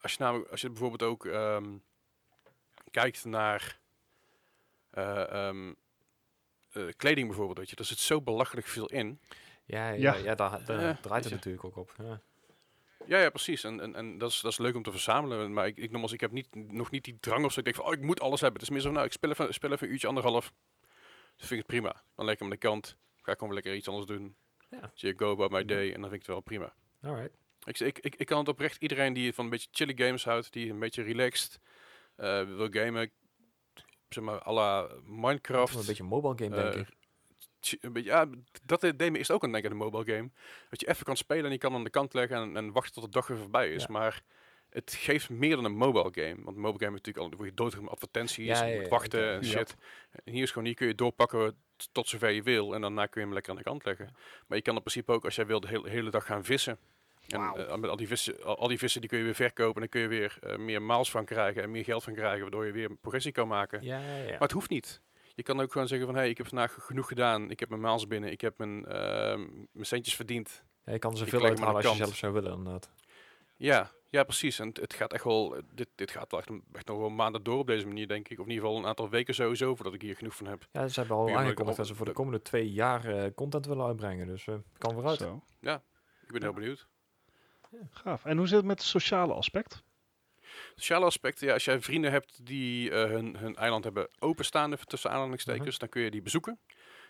als, je namelijk, als je bijvoorbeeld ook ehm, kijkt naar eh, ehm, eh, kleding bijvoorbeeld, weet je, er zit zo belachelijk veel in. Ja, ja, Ja. ja. daar, daar Ja, draait het je. natuurlijk ook op. Ja. Ja, ja, precies. En, en, en dat, is, dat is leuk om te verzamelen. Maar ik, ik, nogmaals, ik heb niet, nog niet die drang of zo. Ik denk van, oh, ik moet alles hebben. Het is meer zo, nou, ik speel even, speel even een uurtje, anderhalf. Dus vind ik het prima. Dan leg ik hem aan de kant. Ga ik gewoon lekker iets anders doen. Ja. Zie ik go about my day. En dan vind ik het wel prima. Alright. Ik, ik, ik, ik kan het oprecht iedereen die van een beetje chilly games houdt. Die een beetje relaxed eh, wil gamen. Zeg maar, à la Minecraft. Een beetje een mobile game, denk Eh, ik. Een beetje, ja, dat deed me eerst ook aan denken aan een mobile game. Dat je even kan spelen en je kan aan de kant leggen en, en wachten tot de dag weer voorbij is. Ja. Maar het geeft meer dan een mobile game. Want een mobile game is natuurlijk al, dan word je dood met advertenties, Ja, je moet wachten en shit. En hier is gewoon, hier kun je doorpakken tot zover je wil en daarna kun je hem lekker aan de kant leggen. Maar je kan in principe ook, als jij wil, de hele, hele dag gaan vissen. En eh, met al die vissen, al, al die vissen die kun je weer verkopen en dan kun je weer eh, meer miles van krijgen en meer geld van krijgen, waardoor je weer progressie kan maken. Ja, ja, ja. Maar het hoeft niet. Je kan ook gewoon zeggen van, hé, hey, ik heb vandaag genoeg gedaan. Ik heb mijn maals binnen. Ik heb mijn, ehm, mijn centjes verdiend. Je kan zoveel uithalen als je zelf zou willen, inderdaad. Ja, ja, precies. En het, gaat echt wel, dit, dit gaat wel echt, nog wel maanden door op deze manier, denk ik. Of in ieder geval een aantal weken sowieso, voordat ik hier genoeg van heb. Ja, ze hebben al aangekondigd dat ze voor de komende twee jaar eh, content willen uitbrengen. Dus eh kan vooruit. Zo, Ik ben heel benieuwd. gaaf. En hoe zit het met het sociale aspect? Sociale aspecten, ja, als jij vrienden hebt die eh, hun, hun eiland hebben openstaan, even tussen aanhalingstekens, dan kun je die bezoeken.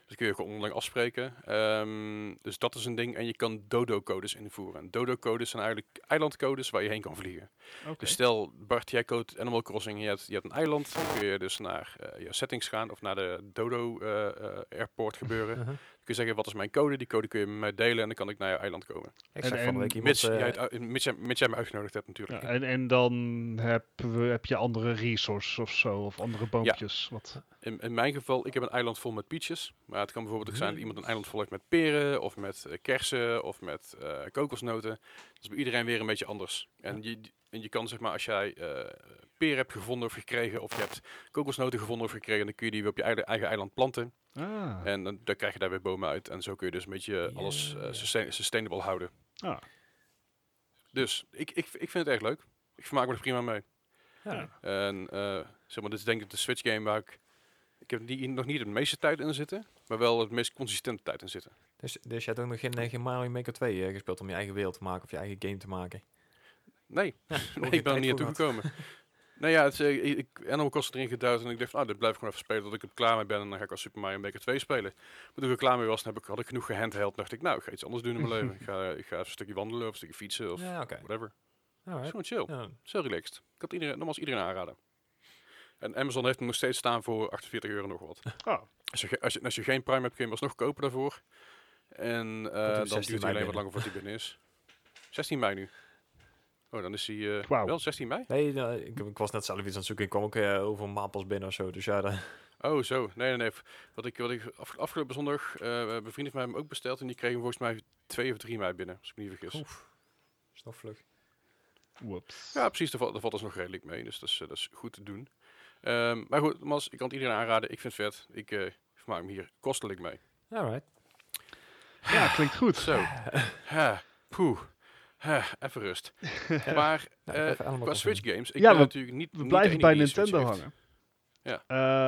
Dus kun je gewoon onderling afspreken. Ehm, dus dat is een ding. En je kan dodo-codes invoeren. En dodo-codes zijn eigenlijk eilandcodes waar je heen kan vliegen. Dus stel, Bart, jij code Animal Crossing, je hebt, je hebt een eiland. Dan kun je dus naar eh, je settings gaan of naar de Dodo eh, eh, airport gebeuren. Uh-huh. Kun je zeggen, wat is mijn code? Die code kun je met mij delen en dan kan ik naar je eiland komen. Ik En- zag van de week iemand... Mits, eh, jij, het uit- mits, jij, mits jij me uitgenodigd hebt natuurlijk. Ja, en, en dan heb, we, heb je andere resources of zo, of andere boompjes. Wat, In, in mijn geval, ik heb een eiland vol met peaches. Maar het kan bijvoorbeeld ook zijn dat Mm. iemand een eiland vol heeft met peren, of met eh, kersen, of met eh, kokosnoten. Dat is bij iedereen weer een beetje anders. En je, en je kan zeg maar, als jij eh peren hebt gevonden of gekregen, of je hebt kokosnoten gevonden of gekregen, dan kun je die weer op je eigen, eigen eiland planten. ah, En dan, dan krijg je daar weer bomen uit. En zo kun je dus een beetje eh, alles eh, sustain- sustainable houden. ah, Dus ik, ik, ik vind het erg leuk. Ik vermaak me er prima mee. ja. En eh, zeg maar, dit is denk ik de Switch game waar ik... Ik heb die nog niet de meeste tijd in zitten, maar wel het meest consistente tijd in zitten. Dus, dus je hebt ook nog geen, geen Mario Maker 2 eh, gespeeld om je eigen wereld te maken of je eigen game te maken? Nee, Ja, <laughs> nee ik ben er niet naartoe gekomen. <laughs> nee, ja, het, eh, ik, ik Animal Crossing erin geduid en ik dacht, ah, dit blijf ik gewoon even spelen tot ik er klaar mee ben en dan ga ik als Super Mario Maker 2 spelen. Maar toen ik er klaar mee was, dan heb ik, had ik genoeg gehandheld. dacht ik, nou, ik ga iets anders doen in mijn leven. <laughs> Ik ga, ik ga even een stukje wandelen of een stukje fietsen of Ja, whatever. Alright. gewoon chill. Ja. Relaxed. Ik had iedereen, nogmaals iedereen aanraden. En Amazon heeft hem nog steeds staan voor 48 euro nog wat. ah, Als je, als je, als je geen Prime hebt, kun je hem alsnog kopen daarvoor. En eh, dan 16 duurt het alleen wat langer voordat hij binnen is. 16 mei nu. Oh, dan is hij eh, wel 16 mei? Nee, nou, ik, ik was net zelf iets aan het zoeken. Ik kwam ook eh, over een maand pas binnen of zo. Dus ja, dan- Oh, zo. Nee, nee, nee. Wat ik, wat ik af- afgelopen zondag, eh mijn vriend heeft mij hem ook besteld en die kregen hem volgens mij 2 of 3 mei binnen, als ik me niet vergis. Oef. is nog vlug. Whoops. Ja, precies. Daar valt, daar valt dus nog redelijk mee. Dus dat is, eh, dat is goed te doen. Ehm, maar goed, Mas, ik kan het iedereen aanraden. Ik vind het vet. Ik eh vermaak me hier kostelijk mee. Alright. Ja, klinkt goed. Zo. <laughs> ha, poeh. Ha, even rust. <laughs> Maar Nou, eh, qua. Switch games, ik Ja, ben we- natuurlijk niet We niet blijven bij die een Switch Nintendo hangen. Ja.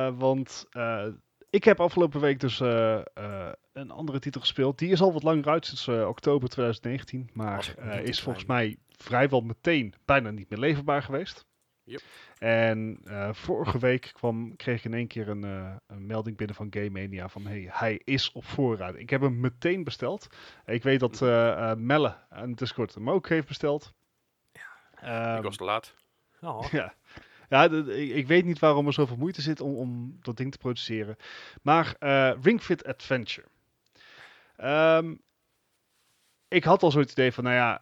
Eh, want eh, ik heb afgelopen week dus eh, eh, een andere titel gespeeld. Die is al wat langer uit, sinds eh, oktober 2019. Maar eh, is volgens mij vrijwel meteen bijna niet meer leverbaar geweest. Yep. En eh, vorige week kwam, kreeg ik in één keer een, eh, een melding binnen van Game Mania van hey, hij is op voorraad. Ik heb hem meteen besteld. Ik weet dat eh, eh, Melle aan Discord hem ook heeft besteld. Ehm, ik was te laat. Oh, ja, ja ik, ik weet niet waarom er zoveel moeite zit om, om dat ding te produceren. Maar eh Ring Fit Adventure. Ehm, ik had al zo'n idee van, nou ja,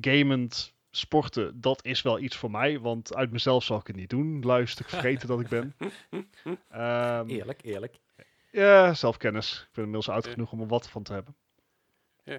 gamend sporten, dat is wel iets voor mij. Want uit mezelf zal ik het niet doen. Lui stuk vergeten dat ik ben. <laughs> Ehm, eerlijk, eerlijk. ja, zelfkennis. Ik ben inmiddels oud genoeg om er wat van te hebben. Ja.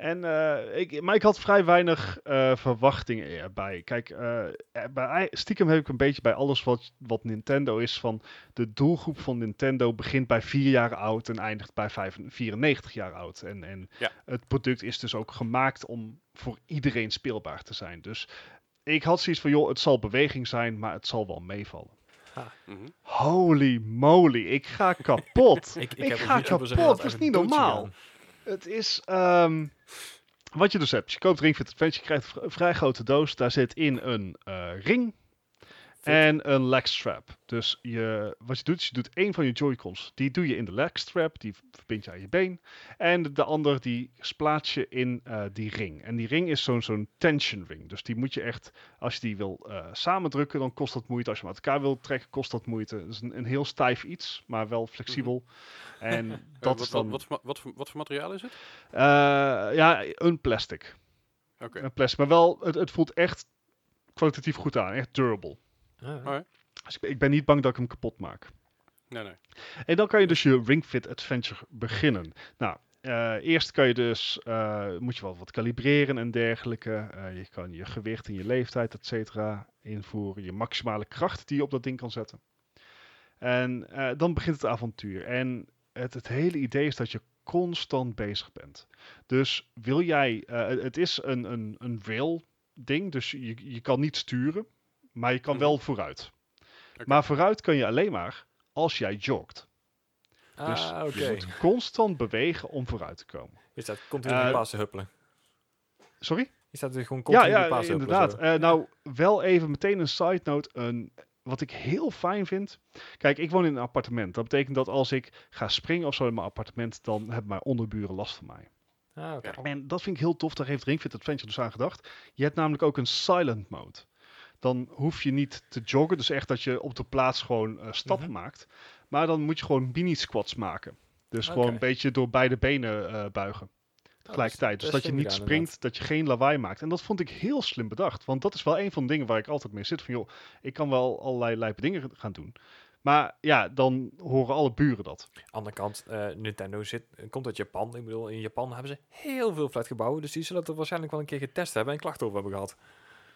En, eh, ik, maar ik had vrij weinig eh, verwachtingen erbij. Kijk, eh, bij, stiekem heb ik een beetje bij alles wat, wat Nintendo is van... De doelgroep van Nintendo begint bij 4 jaar oud en eindigt bij 5 94 jaar oud. En, en Ja. het product is dus ook gemaakt om voor iedereen speelbaar te zijn. Dus ik had zoiets van, joh, het zal beweging zijn, maar het zal wel meevallen. Mhm. Holy moly, ik ga kapot. <laughs> Ik, Ik heb ga kapot, dat is niet normaal. Het is. ehm, wat je dus hebt. Je koopt Ring Fit Adventure. Je krijgt een vrij grote doos. Daar zit in een eh, ring. En een leg strap. Dus je, wat je doet, is je doet één van je Joy-Cons. Die doe je in de leg strap. Die verbind je aan je been. En de, de ander die plaats je in eh, die ring. En die ring is zo'n zo'n tension ring. Dus die moet je echt, als je die wil eh samendrukken, dan kost dat moeite. Als je hem uit elkaar wil trekken, kost dat moeite. Het is een, een heel stijf iets, maar wel flexibel. <laughs> En Eh, dat wat, is dan... wat, wat, wat, voor, wat voor materiaal is het? Ja, een plastic. Oké. Een plastic. Maar wel, het, het voelt echt kwalitatief goed aan. Echt durable. Ah, Dus ik, ben- ik ben niet bang dat ik hem kapot maak. Nee, nee. En dan kan je dus je Ring Fit Adventure beginnen. Nou, eh, eerst kan je dus, eh, moet je wel wat kalibreren en dergelijke. Eh, je kan je gewicht en je leeftijd, et cetera, invoeren. Je maximale kracht die je op dat ding kan zetten. En eh, dan begint het avontuur. En het, het hele idee is dat je constant bezig bent. Dus wil jij, eh, het- het is een, een, een rail ding, dus je, je kan niet sturen, maar je kan Mhm. wel vooruit. Maar vooruit kan je alleen maar als jij jogt. Dus ah, oké. je moet constant bewegen om vooruit te komen. Je staat continu Eh, de paas te huppelen. Sorry? Je staat er gewoon Ja, continu ja huppelen. inderdaad. Eh, nou, wel even meteen een side note. Een, wat ik heel fijn vind. Kijk, ik woon in een appartement. Dat betekent dat als ik ga springen of zo in mijn appartement, dan hebben mijn onderburen last van mij. Ah, oké. En dat vind ik heel tof. Daar heeft Ring Fit Adventure dus aan gedacht. Je hebt namelijk ook een silent mode. Dan hoef je niet te joggen. Dus echt dat je op de plaats gewoon eh, stappen Mhm. maakt. Maar dan moet je gewoon mini squats maken. Dus gewoon een beetje door beide benen eh, buigen. Tegelijkertijd. dus dat, je niet springt, dat je geen lawaai maakt. En dat vond ik heel slim bedacht. Want dat is wel een van de dingen waar ik altijd mee zit. Van joh, ik kan wel allerlei lijpe dingen gaan doen. Maar ja, dan horen alle buren dat. Andere kant, eh, Nintendo zit, komt uit Japan. Ik bedoel, in Japan hebben ze heel veel flatgebouwen. Dus die zullen het er waarschijnlijk wel een keer getest hebben en klachten over hebben gehad.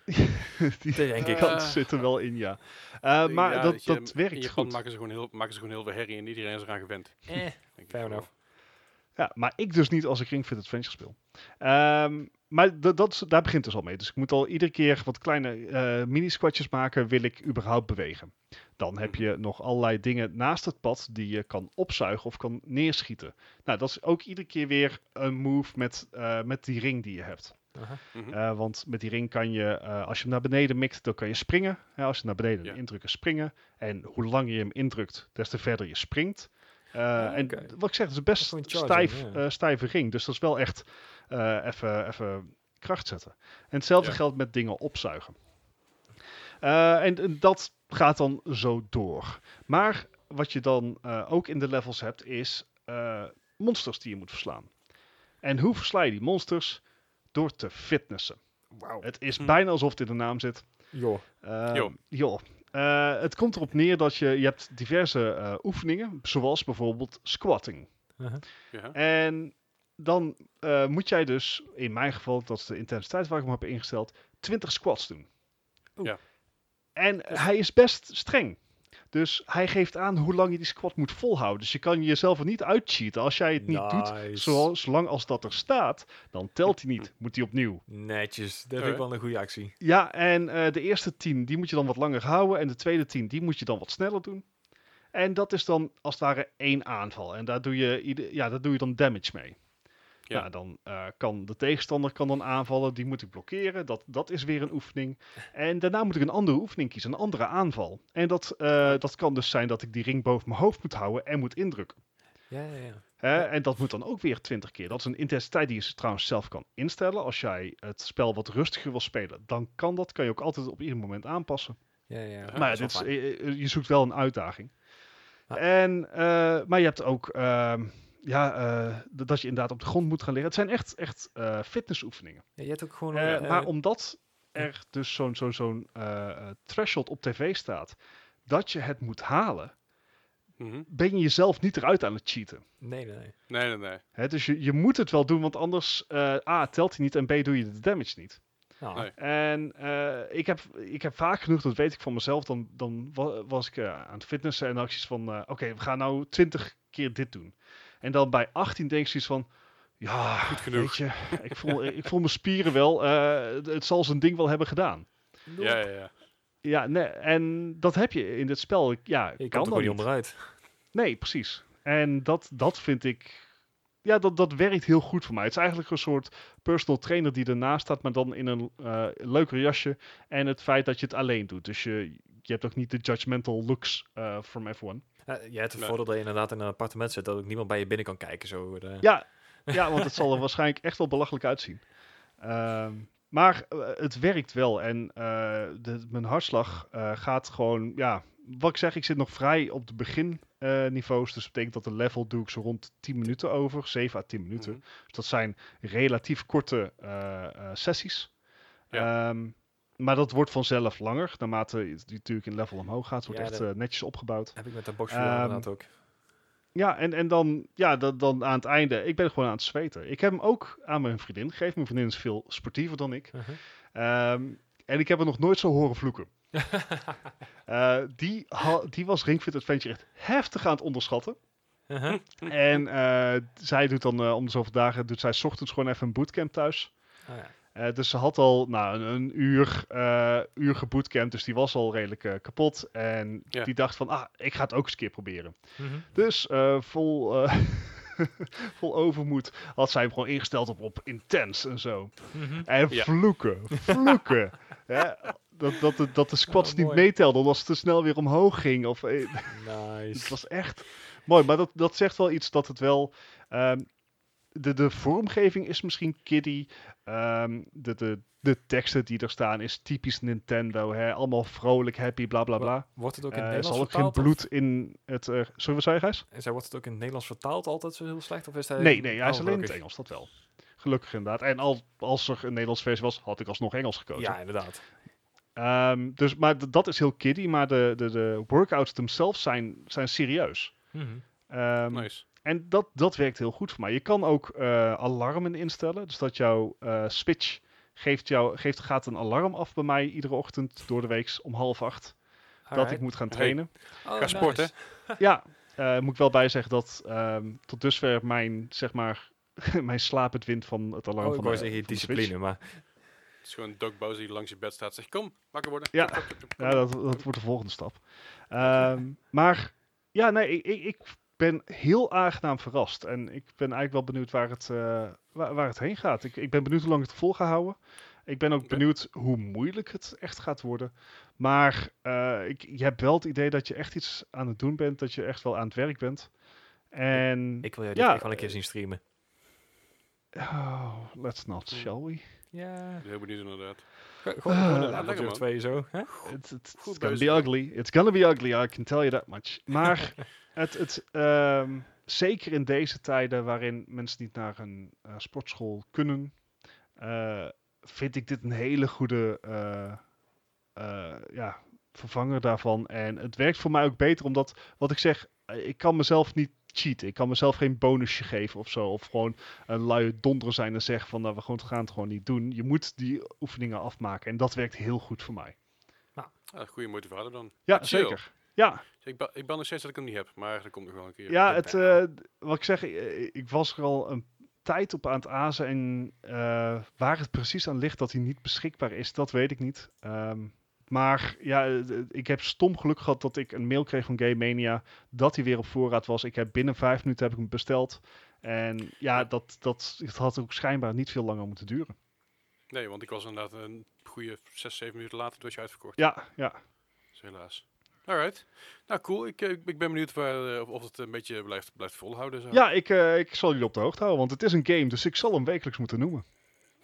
<laughs> Die denk ik. kant Eh, zit er wel in, ja. Eh, maar Ja, dat, je, dat in werkt Japan goed. maken ze, gewoon heel, maken ze gewoon heel veel herrie en iedereen is eraan gewend. Eh, fair enough. Ja, maar ik dus niet als ik Ring Fit Adventure speel. Ehm, maar dat, daar begint dus al mee. Dus ik moet al iedere keer wat kleine eh mini-squatjes maken, wil ik überhaupt bewegen. Dan heb je nog allerlei dingen naast het pad die je kan opzuigen of kan neerschieten. Nou, dat is ook iedere keer weer een move met, eh, met die ring die je hebt. Mhm. Eh, want met die ring kan je, eh, als je hem naar beneden mikt, dan kan je springen. Ja, als je naar beneden Ja. indrukt, is springen. En hoe langer je hem indrukt, des te verder je springt. Eh, Ah, En wat ik zeg, het is best gewoon stijf, eh, stijve ring. Dus dat is wel echt eh, even, even kracht zetten. En hetzelfde Ja. geldt met dingen opzuigen. Eh, en, en dat gaat dan zo door. Maar wat je dan eh, ook in de levels hebt, is eh, monsters die je moet verslaan. En hoe versla je die monsters? Door te fitnessen. Wauw. Het is Hm. bijna alsof het in de naam zit. Joh. Jo. joh. Eh, het komt erop neer dat je, je hebt diverse eh, oefeningen, zoals bijvoorbeeld squatting. Uh-huh. Ja. En dan eh, moet jij dus, in mijn geval, dat is de intensiteit waar ik hem heb ingesteld, 20 squats doen. Ja. En hij is best streng. Dus hij geeft aan hoe lang je die squat moet volhouden. Dus je kan jezelf er niet uitcheaten. Als jij het niet doet, Nice. zoals, zolang als dat er staat, dan telt hij niet. Moet hij opnieuw. Netjes. Dat vind ik wel een goede actie. Ja, en eh, de eerste 10, die moet je dan wat langer houden. En de tweede 10, die moet je dan wat sneller doen. En dat is dan als het ware één aanval. En daar doe je, ja, daar doe je dan damage mee. Ja. Ja, dan eh, kan de tegenstander kan dan aanvallen. Die moet ik blokkeren. Dat, dat is weer een oefening. En daarna moet ik een andere oefening kiezen. Een andere aanval. En dat, eh, dat kan dus zijn dat ik die ring boven mijn hoofd moet houden en moet indrukken. Ja, ja, ja. En dat moet dan ook weer 20 keer. Dat is een intensiteit die je trouwens zelf kan instellen. Als jij het spel wat rustiger wil spelen, dan kan dat. Kan je ook altijd op ieder moment aanpassen. Ja, ja, maar ja, dit is, eh, je zoekt wel een uitdaging. En, maar je hebt ook ehm, ja, eh, dat je inderdaad op de grond moet gaan liggen. Het zijn echt, echt eh, fitnessoefeningen. Ja, je hebt ook gewoon... Eh, maar omdat er dus zo'n zo'n zo'n threshold op tv staat, dat je het moet halen, Mhm. ben je jezelf niet eruit aan het cheaten. Nee, nee, nee. Nee, nee, nee. Hè, dus je, je moet het wel doen, want anders eh, A, telt hij niet en B, doe je de damage niet. Nou, Nee. En eh, ik, heb, ik heb vaak genoeg, dat weet ik van mezelf, dan, dan wa- was ik aan het fitnessen en acties van, eh, oké, we gaan nou 20 keer dit doen. En dan bij 18 denk ik zoiets van, ja, Goed genoeg. weet je, ik voel, ik voel mijn spieren wel, eh, het- het zal zijn ding wel hebben gedaan. Ja, ja, ja. Ja, nee, en dat heb je in dit spel. Ik- Ja, je kan kan er gewoon niet onderuit. Nee, precies. En dat, dat vind ik. Ja, dat, dat werkt heel goed voor mij. Het is eigenlijk een soort personal trainer die ernaast staat, maar dan in een eh, leuker jasje. En het feit dat je het alleen doet. Dus je, je hebt ook niet de judgmental looks eh from everyone. Ja, jij hebt het Nee. voordeel dat je inderdaad in een appartement zit, dat ook niemand bij je binnen kan kijken. Zo, de- Ja, <laughs> ja, want het zal er waarschijnlijk echt wel belachelijk uitzien. Ehm, maar eh, het werkt wel. En eh, de, mijn hartslag eh, gaat gewoon. Ja, wat ik zeg, ik zit nog vrij op de beginniveaus. dus dat betekent dat de level doe ik zo rond 10 minuten over. 7 à 10 minuten. Mhm. Dus dat zijn relatief korte eh, eh, sessies. Ja. Ehm, maar dat wordt vanzelf langer, naarmate het natuurlijk in level omhoog gaat. Het wordt Ja, echt dat- eh, netjes opgebouwd. Heb ik met de box Ehm, inderdaad ook. Ja, en, en dan, ja, dan, dan aan het einde, ik ben gewoon aan het zweten. Ik heb hem ook aan mijn vriendin gegeven. Mijn vriendin is veel sportiever dan ik. Uh-huh. Ehm, en ik heb er nog nooit zo horen vloeken. <laughs> Eh, die, die was Ring Fit Adventure echt heftig aan het onderschatten. Uh-huh. En eh, zij doet dan om de zoveel dagen, doet zij 's ochtends gewoon even een bootcamp thuis. Ah, ja. Eh, dus ze had al nou, een, een uur, eh uur gebootcampt, dus die was al redelijk eh, kapot. En Ja. die dacht van, ah, ik ga het ook eens een keer proberen. Mhm. Dus vol, <laughs> vol overmoed had zij hem gewoon ingesteld op, op intens en zo. Mhm. En Ja. vloeken, vloeken. <laughs> ja, dat, dat, de, dat de squats Oh, niet meetelden omdat ze te snel weer omhoog ging. Of, eh, <laughs> het Nice. was echt mooi, maar dat, dat zegt wel iets dat het wel... ehm, de, de vormgeving is misschien kiddie. Ehm, de, de, de teksten die er staan is typisch Nintendo. Hè? Allemaal vrolijk, happy, bla bla bla. Wordt het ook in het Eh, Er Nederlands zal ook geen vertaald? bloed in het... eh zullen we zeggen, Gijs? of- Zij wordt het ook in het Nederlands vertaald altijd zo heel slecht? Of is hij... Nee, nee, hij is Oh, alleen in het. Engels, dat wel. Gelukkig inderdaad. En al, als er een Nederlands versie was, had ik alsnog Engels gekozen. Ja, inderdaad. Ehm, dus, maar dat is heel kiddie, maar de, de, de workouts themselves zijn, zijn serieus. Ehm, Nice. En dat, dat werkt heel goed voor mij. Je kan ook eh, alarmen instellen. Dus dat jouw eh, Switch geeft jou, geeft, gaat een alarm af bij mij iedere ochtend door de week om half acht. Dat ik moet gaan Hey. trainen. Oh, Ga sporten. nice. <laughs> Ja, eh, moet ik wel bij zeggen dat ehm, tot dusver mijn, zeg maar, <laughs> mijn slaap het wint van het alarm Oh, ik van, wou de, van de discipline, Switch. maar... Het is gewoon Doc Bowser die langs je bed staat en zegt, kom, wakker worden. Ja. Kom, kom, kom, kom. Ja, dat, dat wordt de volgende stap. Ehm, maar ja, nee, ik, ik, ik ben heel aangenaam verrast. En ik ben eigenlijk wel benieuwd waar het, eh, waar, waar het heen gaat. Ik, ik ben benieuwd hoe lang het vol gaat houden. Ik ben ook benieuwd hoe moeilijk het echt gaat worden. Maar eh, ik, je hebt wel het idee dat je echt iets aan het doen bent. Dat je echt wel aan het werk bent. En Ik wil jou dit Ja, echt wel een keer zien streamen. oh, let's not, shall we? Ja. Heel benieuwd inderdaad. Gewoon een twee zo. Hè? It's, it's, it's gonna be ugly. It's gonna be ugly, I can tell you that much. Maar <laughs> het, het, ehm, zeker in deze tijden waarin mensen niet naar een eh, sportschool kunnen, eh, vind ik dit een hele goede eh, ja, vervanger daarvan. En het werkt voor mij ook beter, omdat, wat ik zeg, ik kan mezelf niet cheaten. Ik kan mezelf geen bonusje geven of zo. Of gewoon een luie donder zijn en zeggen van, nou, we gaan het gewoon niet doen. Je moet die oefeningen afmaken. En dat werkt heel goed voor mij. Ah, goede motivator dan. Ja, Chill. zeker. Ja, Ik, ba ik ben nog steeds dat ik hem niet heb, maar dat komt nog wel een keer. Ja, het, eh, wat ik zeg, ik, ik was er al een tijd op aan het azen. En eh, waar het precies aan ligt dat hij niet beschikbaar is, dat weet ik niet. Ehm, maar ja, eh, ik heb stom geluk gehad dat ik een mail kreeg van Game Mania dat hij weer op voorraad was. Ik heb binnen vijf minuten heb ik hem besteld. En ja, dat, dat het had ook schijnbaar niet veel langer moeten duren. Nee, want ik was inderdaad een goede 6, 7 minuten later was je uitverkocht. Ja, ja. Dus helaas. Alright. Nou, cool. Ik, eh, ik ik ben benieuwd waar, eh, of- of het een beetje blijft, blijft volhouden. Zo. Ja, ik, eh, ik zal jullie op de hoogte houden, want het is een game, dus ik zal hem wekelijks moeten noemen.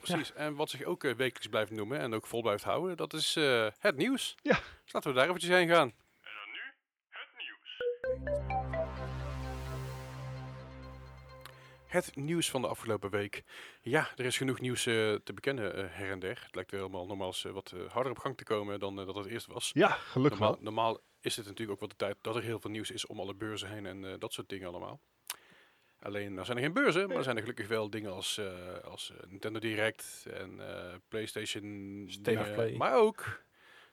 Precies. En wat zich ook wekelijks blijft noemen en ook vol blijft houden, dat is eh, het nieuws. Ja. Dus laten we daar eventjes heen gaan. Het nieuws van de afgelopen week. Ja, er is genoeg nieuws eh, te bekennen eh, her en der. Het lijkt weer helemaal nogmaals eh, wat eh, harder op gang te komen dan dat het eerst was. Ja, gelukkig Normaal, wel. normaal is het natuurlijk ook wel de tijd dat er heel veel nieuws is om alle beurzen heen en eh, dat soort dingen allemaal. Alleen, er zijn er geen beurzen, maar er zijn er gelukkig wel dingen als, eh, als eh, Nintendo Direct en eh, PlayStation. State. Play. Maar ook,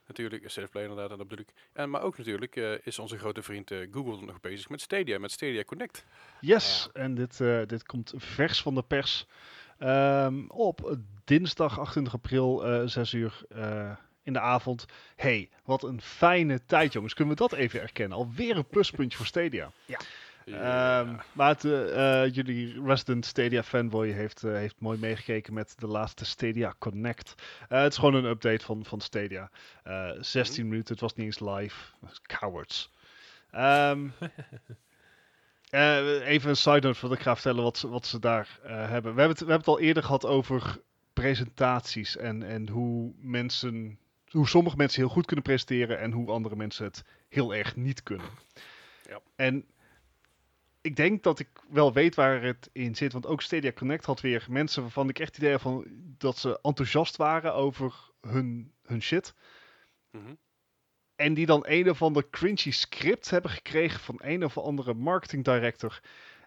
natuurlijk, State of Play inderdaad, en dat bedoel ik. En, maar ook natuurlijk eh, is onze grote vriend eh, Google nog bezig met Stadia, met Stadia Connect. Yes, en dit, eh, dit komt vers van de pers. Ehm, op dinsdag 28 april, eh 6 uur eh, in de avond. hey, wat een fijne tijd jongens. Kunnen we dat even erkennen? Alweer een pluspuntje voor Stadia. Ehm, maar het, eh, eh, jullie resident Stadia fanboy heeft, eh, heeft mooi meegekeken met de laatste Stadia Connect. Eh, het is gewoon een update van, van Stadia. Eh 16 minuten, het was niet eens live. Cowards. Ehm, <laughs> eh, even een side note wat ik ga vertellen wat, ze- wat ze daar eh, hebben. We hebben, het, we hebben het al eerder gehad over presentaties en, en hoe mensen, hoe sommige mensen heel goed kunnen presenteren en hoe andere mensen het heel erg niet kunnen. Ja. En ik denk dat ik wel weet waar het in zit, want ook Stadia Connect had weer mensen waarvan ik echt het idee had van dat ze enthousiast waren over hun, hun shit. Mhm. En die dan een of ander cringy script hebben gekregen van een of andere marketing director.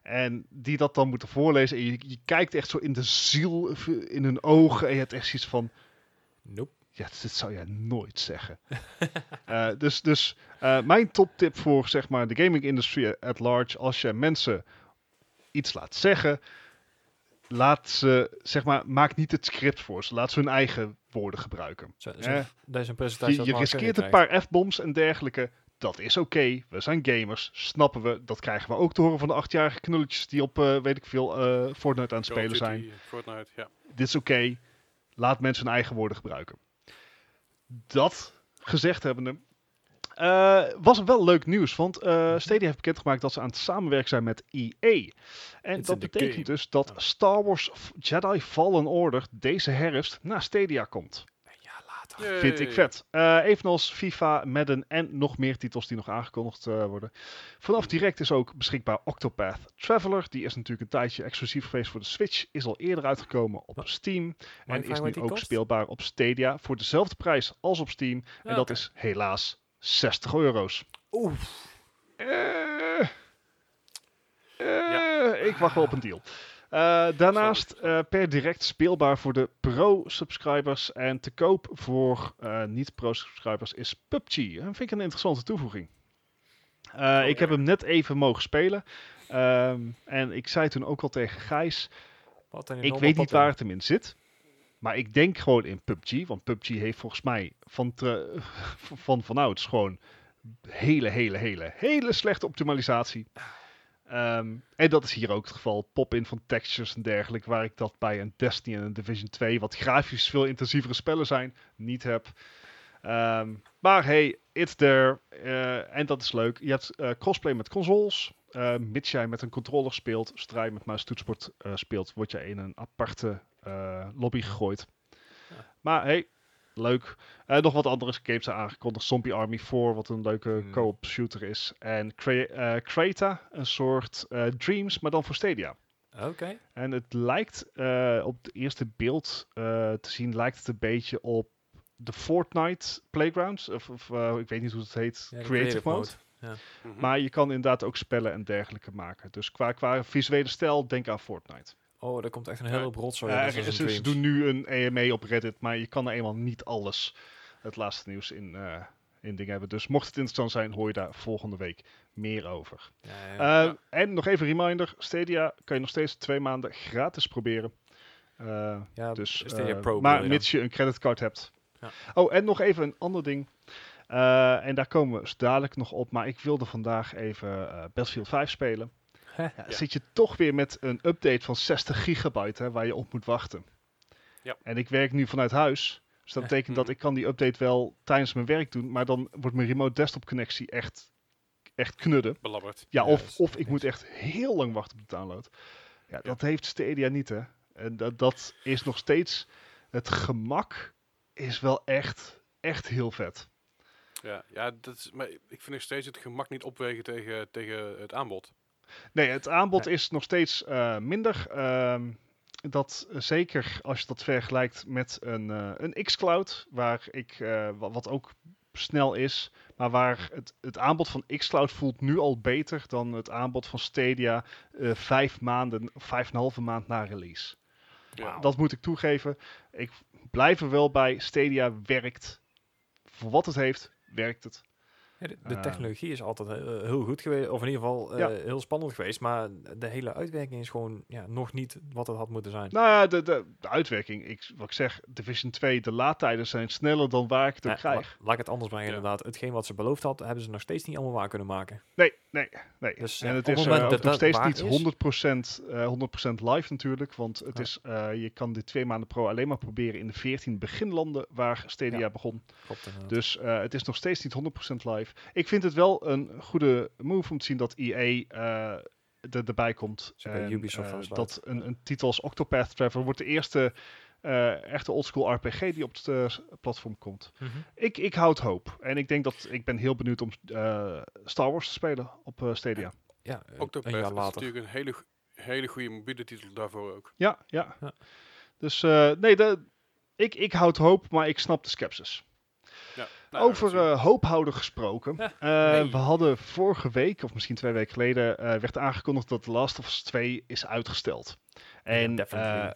En die dat dan moeten voorlezen. En je, je kijkt echt zo in de ziel, in hun ogen. En je hebt echt zoiets van, Nope. Ja, dit zou jij nooit zeggen. <laughs> Eh, dus dus eh, mijn toptip voor zeg maar, de gaming industry at large. Als je mensen iets laat zeggen. Laat ze, zeg maar, maak niet het script voor ze. Laat ze hun eigen woorden gebruiken. Zo, zo, Eh, Deze presentatie Je, riskeert een paar F-bombs en dergelijke. Dat is oké. We zijn gamers. Snappen we. Dat krijgen we ook te horen van de achtjarige knulletjes die op, eh, weet ik veel, eh, Fortnite aan het spelen zijn. Fortnite, ja. Dit is oké. Laat mensen hun eigen woorden gebruiken. Dat gezegd hebbende. eh was wel leuk nieuws, want eh Stadia heeft bekendgemaakt dat ze aan het samenwerken zijn met EA. En It's dat betekent dus dat Star Wars Jedi Fallen Order deze herfst naar Stadia komt. Ja. Vind ik vet. Eh, evenals FIFA, Madden en nog meer titels die nog aangekondigd eh, worden. Vanaf direct is ook beschikbaar Octopath Traveler. Die is natuurlijk een tijdje exclusief geweest voor de Switch. Is al eerder uitgekomen op? Steam. En is nu ook kost? speelbaar op Stadia voor dezelfde prijs als op Steam. En Ja, dat is helaas 60 euro's. Oeh. Eh, eh, Ik wacht wel op een deal. Eh, daarnaast eh, per direct speelbaar voor de pro-subscribers en te koop voor eh, niet-pro-subscribers is PUBG. Dat vind ik een interessante toevoeging. Eh, ik heb hem net even mogen spelen. Ehm, en ik zei toen ook al tegen Gijs, ik weet niet waar het hem in zit. Maar ik denk gewoon in PUBG. Want PUBG heeft volgens mij van, te- <laughs> van vanouds gewoon hele, hele, hele, hele slechte optimalisatie. Ehm, en dat is hier ook het geval. Pop-in van textures en dergelijke. Waar ik dat bij een Destiny en een Division 2, wat grafisch veel intensievere spellen zijn, niet heb. Ehm, maar hey, it's there. Eh, en dat is leuk. Je hebt eh, crossplay met consoles. Eh, mits jij met een controller speelt, zodra je met muis toetsenbord eh, speelt, word je in een aparte lobby gegooid. Ja. Maar hey, leuk. Eh, nog wat andere games zijn aangekondigd. Zombie Army 4, wat een leuke Hmm. co-op shooter is. En Cre eh, Creta, een soort eh, Dreams, maar dan voor Stadia. Oké. En het lijkt eh, op het eerste beeld eh, te zien, lijkt het een beetje op de Fortnite Playgrounds. Of, of ik weet niet hoe het heet, Ja, Creative, Mode. Ja. Mhm. Maar je kan inderdaad ook spellen en dergelijke maken. Dus qua, qua visuele stijl, denk aan Fortnite. Oh, er komt echt een Ja. hele hoop rotzooi. In er- Assassin's ze, ze doen nu een EMA op Reddit, maar je kan er eenmaal niet alles het laatste nieuws in, eh in dingen hebben. Dus mocht het interessant zijn, hoor je daar volgende week meer over. Ja, ja. Eh, En nog even een reminder, Stadia kan je nog steeds twee maanden gratis proberen. Eh, ja, dus, Stadia Pro bedoel maar mits je een creditcard hebt. Ja. Oh, en nog even een ander ding. En daar komen we zo dadelijk nog op. Maar ik wilde vandaag even Battlefield 5 spelen. Ja. <laughs> Zit je toch weer met een update van 60 gigabyte hè, waar je op moet wachten. Ja. En ik werk nu vanuit huis. Dus dat <laughs> betekent dat ik kan die update wel tijdens mijn werk doen. Maar dan wordt mijn remote desktop connectie echt, echt knudden. Belabberd. Ja, of, of ik moet echt heel lang wachten op de download. Ja, dat heeft Stadia niet, hè. En dat, dat is nog steeds... Het gemak is wel echt, echt heel vet. Ja, ja dat is, maar ik vind nog steeds het gemak niet opwegen tegen, tegen het aanbod. Nee, het aanbod Nee. is nog steeds eh, minder. Ehm, dat eh, zeker als je dat vergelijkt met een, eh, een xCloud, waar ik, eh, wa- wat ook snel is, maar waar het, het aanbod van xCloud voelt nu al beter dan het aanbod van Stadia eh, vijf maanden, vijf en een halve maand na release. Ja. Dat moet ik toegeven. Ik blijf er wel bij. Stadia werkt. Voor wat het heeft, werkt het. Ja, de, Eh, technologie is altijd heel, heel goed geweest, of in ieder geval eh, Ja. heel spannend geweest, maar de hele uitwerking is gewoon ja, nog niet wat het had moeten zijn. Nou ja, de, de, de uitwerking. Ik, wat ik zeg, Division 2, de laadtijden zijn sneller dan waar ik het Ja, krijg. la- laat ik het anders brengen inderdaad. Hetgeen wat ze beloofd had, hebben ze nog steeds niet allemaal waar kunnen maken. Nee, nee, nee. Dus, en het is eh, dat nog dat steeds niet is- 100%, eh 100% live natuurlijk. Want het is, eh, je kan die twee maanden pro alleen maar proberen in de 14 beginlanden waar Stadia begon. Klopt. Dus eh, het is nog steeds niet 100% live. Ik vind het wel een goede move om te zien dat EA eh, er, erbij komt. En, Ubisoft eh, dat een, een titel als Octopath Traveler wordt de eerste eh, echte oldschool RPG die op het platform komt. Mhm. Ik, ik houd hoop. En ik denk dat ik ben heel benieuwd om eh, Star Wars te spelen op Stadia. Ja, Octopath een jaar is natuurlijk een hele, hele goede mobiele titel daarvoor ook. Ja, ja. Ja. Dus eh, nee, de, ik, ik houd hoop, maar ik snap de skepsis. Ja. Nou, Over eh, hoophouden gesproken. Ja, Eh. We hadden vorige week, of misschien twee weken geleden, eh, werd aangekondigd dat The Last of Us 2 is uitgesteld. En Indefinitely.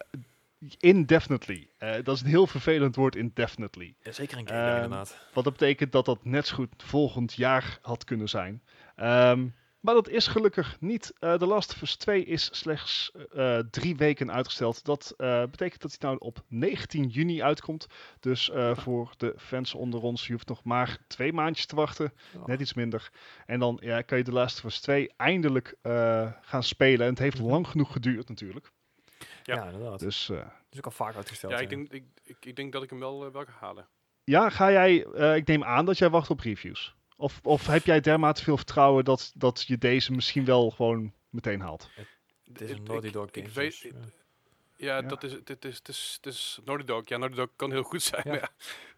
indefinitely. Dat is een heel vervelend woord, indefinitely. Ja, zeker een game Ehm, inderdaad. Wat dat betekent dat dat net zo goed volgend jaar had kunnen zijn. Ehm, maar dat is gelukkig niet. Eh The Last of Us 2 is slechts eh, drie weken uitgesteld. Dat eh, betekent dat hij nou op 19 juni uitkomt. Dus eh, voor de fans onder ons, je hoeft nog maar twee maandjes te wachten. Ja. Net iets minder. En dan ja, kan je The Last of Us 2 eindelijk eh, gaan spelen. En het heeft Mhm. lang genoeg geduurd natuurlijk. Ja, Ja. inderdaad. Dus eh, is ook al vaak uitgesteld. ja, ik denk, ik, ik, ik denk dat ik hem wel, eh, wel ga halen. ja, ga jij, eh, ik neem aan dat jij wacht op reviews. Of, of heb jij dermate veel vertrouwen dat, dat je deze misschien wel gewoon meteen haalt? Het is een Naughty Dog ik game. weet- dus, ja. Ja, Ja. dat is, dit is, het is, het is Naughty Dog. Ja, Naughty Dog kan heel goed zijn. Ja. maar Ja.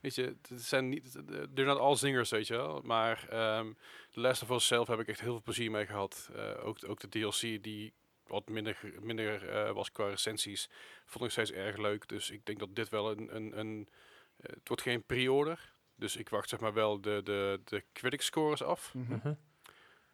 Weet je, het zijn niet, they're not all zingers, weet je wel. Maar ehm The Last of Us zelf heb ik echt heel veel plezier mee gehad. Eh, ook, ook de DLC die wat minder, minder eh, was qua recensies, vond ik steeds erg leuk. Dus ik denk dat dit wel een, een, een eh, het wordt geen pre-order. Dus ik wacht zeg maar wel de, de, de critic scores af. Mhm.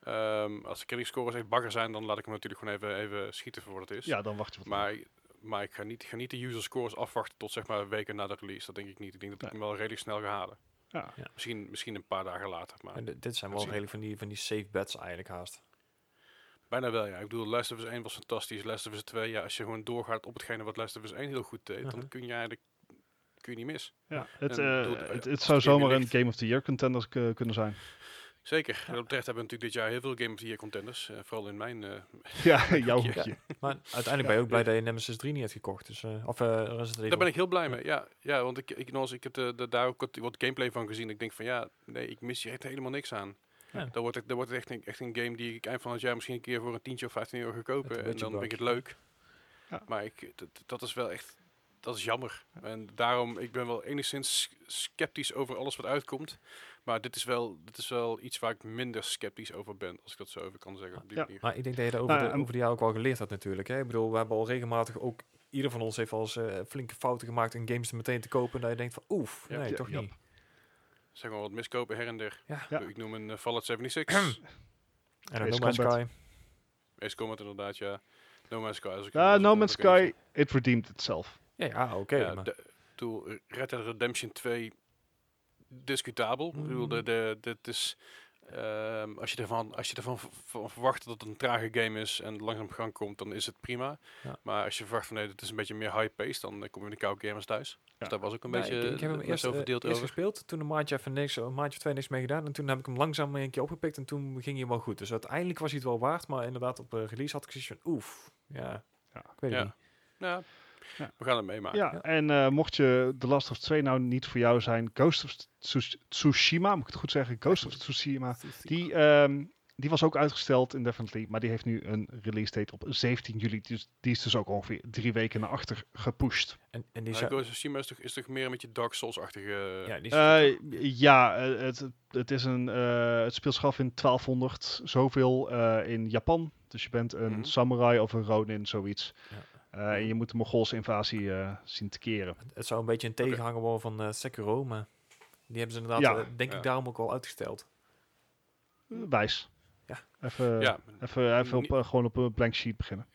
Ehm, als de critic scores echt bagger zijn, dan laat ik hem natuurlijk gewoon even, even schieten voor wat het is. Ja, dan wacht je wat. Maar, maar ik ga niet, ga niet de user scores afwachten tot zeg maar weken na de release. Dat denk ik niet. Ik denk dat ik Nee. hem wel redelijk snel ga halen. Ja. Misschien, misschien een paar dagen later. Maar En dit zijn wel redelijk van die, van die safe bets eigenlijk haast. bijna wel, ja. Ik bedoel, Last of Us 1 was fantastisch. Last of Us 2, ja, als je gewoon doorgaat op hetgene wat Last of Us 1 heel goed deed, dan Mhm. kun je eigenlijk kun je niet mis. Ja, het, En eh, het, als het het zou zomaar een Game of the Year contender k- kunnen zijn. Zeker. En op terecht hebben we natuurlijk dit jaar heel veel Game of the Year contenders. eh, vooral in mijn... eh, <laughs> Ja, <laughs> jouw Ja. hoekje. Maar uiteindelijk ben je ook blij dat je Nemesis 3 niet hebt gekocht. Dus, eh, of eh Resident Evil. Daar ben ik heel blij mee. Ja, ja want ik, ik, nog eens, ik heb de, de, daar ook wat, wat gameplay van gezien. Ik denk van ja, nee, ik mis hier echt helemaal niks aan. Ja. Dan wordt het, dan wordt het echt, een, echt een game die ik eind van het jaar misschien een keer voor een tientje of 15 euro ga kopen. En dan vind ik het leuk. Ja. Maar ik, dat, dat is wel echt dat is jammer. En daarom, ik ben wel enigszins sceptisch over alles wat uitkomt. Maar dit is wel, dit is wel iets waar ik minder sceptisch over ben, als ik dat zo even kan zeggen. Op die Ja. manier. Maar ik denk dat je dat over, Nou, de, en- over de jaren ook al geleerd hebt natuurlijk. Hè? Ik bedoel, we hebben al regelmatig ook... Ieder van ons heeft al eens eh, flinke fouten gemaakt in games meteen te kopen. Dat je denkt van, oef, Ja. nee, Ja, toch ja. niet. Zeg maar wat miskopen her en der. Ja. Ja. Ik noem een uh, Fallout 76. En No Man's. Sky. Ace Combat inderdaad, ja. No Man's Sky. als ik- Ja, als ik No Man's Sky, it redeemed itself. Ja, ja oké. maar- toen Red Dead Redemption 2 discutabel. Ik bedoel, de, Mm. de, de, het is, ehm, als je ervan, als je ervan verwacht dat het een trage game is en langzaam op gang komt, dan is het prima. Ja. Maar als je verwacht van nee, het is een beetje meer high-paced, dan eh, kom je in de koude gamers thuis. Ja. Dus dat was ook een Nee, beetje ik, ik heb hem eh, eerst, eh, verdeeld eerst over. gespeeld, toen een maandje even niks, een maandje of twee niks mee gedaan. En toen heb ik hem langzaam een keer opgepikt en toen ging hij wel goed. Dus uiteindelijk was hij het wel waard, maar inderdaad op eh, release had ik zoiets van, oef, ja, Ja. ik weet het Ja. niet. Ja, Ja. we gaan het meemaken. Ja, Ja. en eh, mocht je The Last of Us 2 nou niet voor jou zijn, Ghost of Tsus- Tsushima, moet ik het goed zeggen? Ghost of Tsushima. Die, ehm, die was ook uitgesteld indefinitely, maar die heeft nu een release date op 17 juli. Dus die is dus ook ongeveer drie weken naar achter gepusht. En, en die Ghost of Tsushima is toch, is toch meer een beetje Dark Souls-achtige... ja, die Eh, ja, eh, het, het, is een, eh, het speelt zich af in 1200 zoveel eh, in Japan. Dus je bent een Mhm. samurai of een ronin, zoiets. Ja. Eh, en je moet de Mongoolse invasie eh, zien te keren. het zou een beetje een tegenhanger worden van eh, Sekiro, maar die hebben ze inderdaad, Ja. denk Ja. ik, daarom ook al uitgesteld. Wijs. Ja. Even, ja, even, even op, gewoon op een blank sheet beginnen.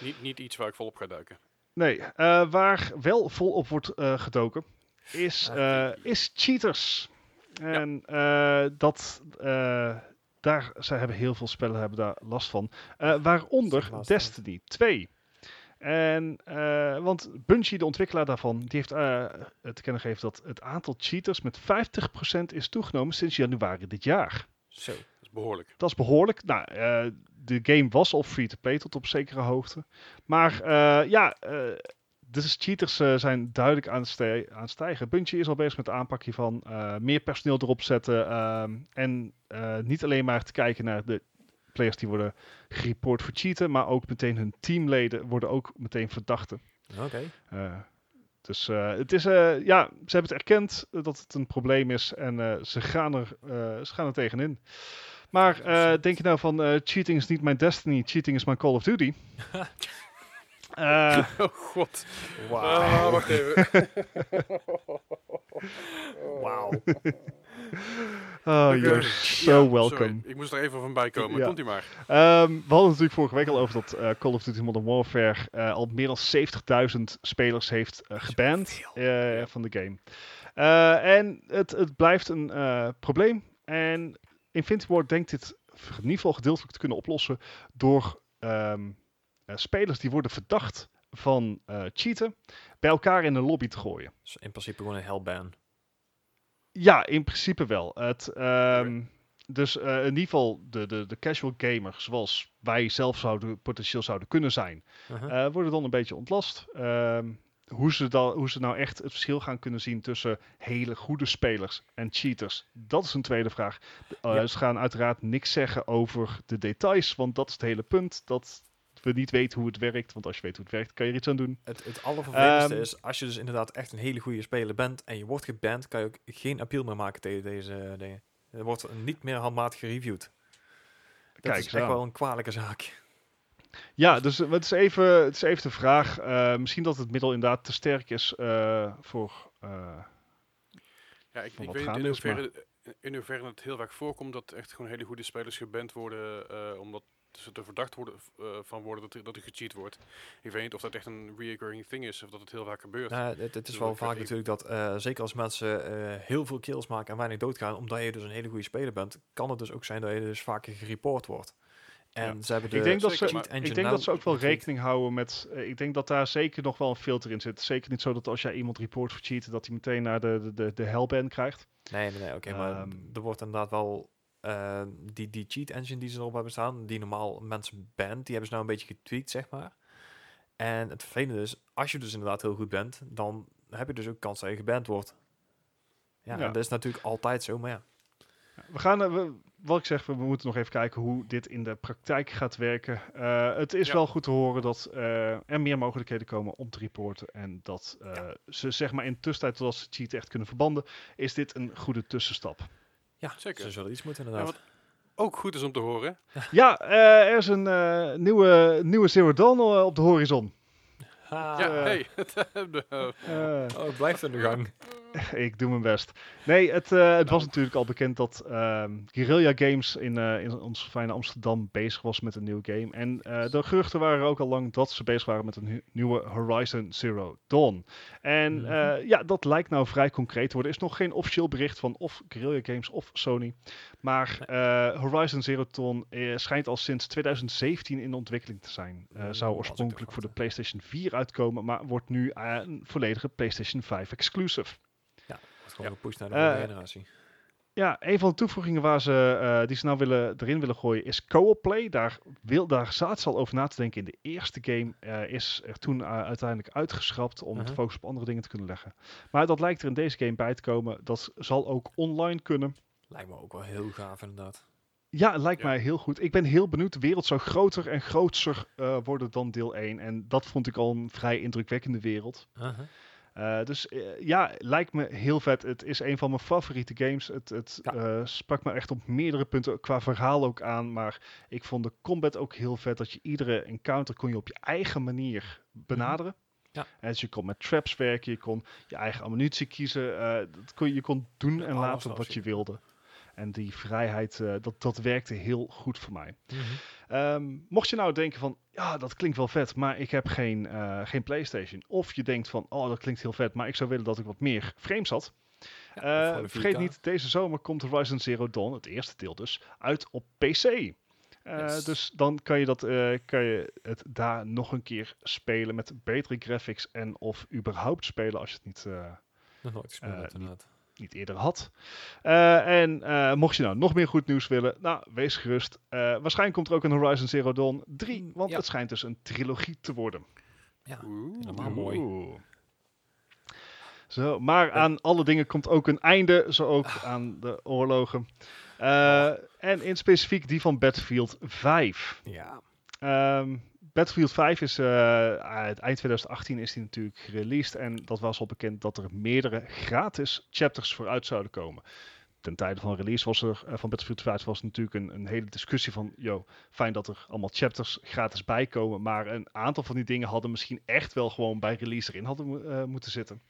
niet, niet iets waar ik volop ga duiken. Nee, eh, waar wel volop wordt eh, gedoken is, Ah, eh, is cheaters. En eh, dat, eh, daar, zij hebben heel veel spellen hebben daar last van. Eh, waaronder Last van. Destiny 2. En, eh, want Bungie, de ontwikkelaar daarvan, die heeft eh, te kennen gegeven dat het aantal cheaters met 50% is toegenomen sinds januari dit jaar. Zo. Dat is behoorlijk. Dat is behoorlijk. Nou, eh, de game was al free-to-play tot op zekere hoogte. Maar ja, de cheaters eh, zijn duidelijk aan het, stij- aan het stijgen. Bungie is al bezig met de aanpak hiervan. meer personeel erop zetten. ehm, en niet alleen maar te kijken naar de players die worden gereport voor cheaten. Maar ook meteen hun teamleden worden ook meteen verdachten. Oké. Eh, dus eh, het is, eh, ja, ze hebben het erkend dat het een probleem is en eh, ze, gaan er, eh, ze gaan er tegenin. Maar eh, denk je nou van eh, cheating is niet mijn destiny, cheating is mijn Call of Duty? <laughs> Eh, Oh god. Wauw. Ah, wacht even. <laughs> Wauw. <laughs> oh, you're Ja, so welcome. sorry. Ik moest er even van bij komen. Ja. Komt u maar. Ehm, we hadden het natuurlijk vorige week al over dat eh, Call of Duty Modern Warfare eh, al meer dan 70.000 spelers heeft eh, geband eh, Ja. van de game. Eh, en het, het blijft een eh, probleem. En Infinity Ward denkt dit in ieder geval gedeeltelijk te kunnen oplossen door ehm, eh, spelers die worden verdacht van eh, cheaten bij elkaar in een lobby te gooien. Dus in principe gewoon een hellban. Ja, in principe wel. Het, ehm, Dus eh, in ieder geval de, de, de casual gamer, zoals wij zelf zouden, potentieel zouden kunnen zijn, Uh-huh. eh, worden dan een beetje ontlast. Ehm, hoe, ze dan, hoe ze nou echt het verschil gaan kunnen zien tussen hele goede spelers en cheaters, dat is een tweede vraag. Eh, Ja. Ze gaan uiteraard niks zeggen over de details, want dat is het hele punt. Dat niet weten hoe het werkt, want als je weet hoe het werkt, kan je er iets aan doen. Het, het allervervelendste Ehm, is, als je dus inderdaad echt een hele goede speler bent en je wordt geband, kan je ook geen appeal meer maken tegen deze dingen. Er wordt niet meer handmatig gereviewd. Dat Kijk is echt wel een kwalijke zaak. Ja, dus eh, het is even, het is even de vraag. eh, misschien dat het middel inderdaad te sterk is eh, voor. eh, Ja, ik, ik weet niet in hoeverre, in hoeverre het heel vaak voorkomt dat echt gewoon hele goede spelers geband worden, eh, omdat ze er verdacht worden, eh, van worden dat dat er gecheat wordt. Ik weet niet of dat echt een recurring thing is of dat het heel vaak gebeurt. Nou, het, het is Dus wel vaak natuurlijk dat, eh, zeker als mensen eh, heel veel kills maken en weinig doodgaan, omdat je dus een hele goede speler bent, kan het dus ook zijn dat je dus vaker gereport wordt. En ze hebben de ik denk, dat ze, maar- ik denk nou dat ze ook wel rekening houden met. ik denk dat daar zeker nog wel een filter in zit. Zeker niet zo dat als jij iemand report voor cheaten, dat hij meteen naar de, de, de, de hellban krijgt. Nee, nee, nee, oké, maar Ehm. er wordt inderdaad wel eh, die, die cheat engine die ze erop hebben staan, die normaal mensen band, die hebben ze nou een beetje getweakt, zeg maar. En het vervelende is, als je dus inderdaad heel goed bent, dan heb je dus ook kans dat je geband wordt. Ja, Ja. en dat is natuurlijk altijd zo, maar ja. We gaan, eh, we, wat ik zeg, we moeten nog even kijken hoe dit in de praktijk gaat werken. Eh, het is Ja. wel goed te horen dat eh, er meer mogelijkheden komen om te reporten. En dat ze zeg maar in de tussentijd, totdat ze cheat echt kunnen verbanden, is dit een goede tussenstap. Ja, Zeker. ze zullen iets moeten Ja, inderdaad. wat ook goed is om te horen. Ja, eh, er is een eh, nieuwe, nieuwe Zero Dawn eh, op de horizon. Ha. ja, hey. <laughs> De- Oh, het blijft aan de gang. <laughs> ik doe mijn best. Nee, het, eh, het was natuurlijk al bekend dat ehm Guerrilla Games in, eh, in ons fijne Amsterdam bezig was met een nieuwe game. En eh, de geruchten waren ook al lang dat ze bezig waren met een nieuwe Horizon Zero Dawn. En Mhm. ja, dat lijkt nou vrij concreet te worden. Er is nog geen officieel bericht van of Guerrilla Games of Sony. Maar Horizon Zero Dawn schijnt al sinds 2017 in ontwikkeling te zijn. Zou oorspronkelijk voor de. PlayStation 4 uitkomen, maar wordt nu een volledige PlayStation 5 exclusive. Wordt gewoon gepusht naar de Eh, volgende generatie. Ja, een van de toevoegingen waar ze, eh, die ze nou willen, erin willen gooien is co-op play. Daar, wil, daar zaten ze al over na te denken in de eerste game. eh, is er toen uiteindelijk uitgeschrapt om Mhm. de focus op andere dingen te kunnen leggen. Maar dat lijkt er in deze game bij te komen. Dat zal ook online kunnen. Lijkt me ook wel heel gaaf inderdaad. Ja, het lijkt Ja. mij heel goed. Ik ben heel benieuwd. De wereld zou groter en groter worden dan deel 1. En dat vond ik al een vrij indrukwekkende wereld. Uh-huh. Eh, dus eh, ja, lijkt me heel vet. Het is een van mijn favoriete games. Het, het Ja. eh, sprak me echt op meerdere punten qua verhaal ook aan. Maar ik vond de combat ook heel vet. Dat je iedere encounter kon je op je eigen manier benaderen. Ja. En dus je kon met traps werken. Je kon je eigen ammunitie kiezen. dat kon, je je kon doen en laten wat je wilde. En die vrijheid, eh, dat, dat werkte heel goed voor mij. Mhm. Ehm, mocht je nou denken van, ja, dat klinkt wel vet, maar ik heb geen, eh, geen PlayStation. Of je denkt van, oh, dat klinkt heel vet, maar ik zou willen dat ik wat meer frames had. Ja, Eh, vergeet 4K. niet, deze zomer komt Horizon Zero Dawn, het eerste deel dus, uit op PC. Yes. Dus dan kan je, dat, kan je het daar nog een keer spelen met betere graphics en of überhaupt spelen als je het niet, Nog nooit gespeeld inderdaad. Niet eerder had. Eh, en eh, mocht je nou nog meer goed nieuws willen, nou, wees gerust. Eh, waarschijnlijk komt er ook een Horizon Zero Dawn 3, Mm, want ja. het schijnt dus een trilogie te worden. Ja, helemaal mooi. Oeh. Zo, maar aan alle dingen komt ook een einde, zo ook aan de oorlogen. Eh, En in specifiek die van Battlefield 5. Ja. Ehm, Battlefield 5 is eh, eind 2018 is die natuurlijk gereleased en dat was al bekend dat er meerdere gratis chapters vooruit zouden komen. Ten tijde van release was er eh, van Battlefield 5 was natuurlijk een, een hele discussie van, yo, fijn dat er allemaal chapters gratis bij komen, maar een aantal van die dingen hadden misschien echt wel gewoon bij release erin hadden eh, moeten zitten.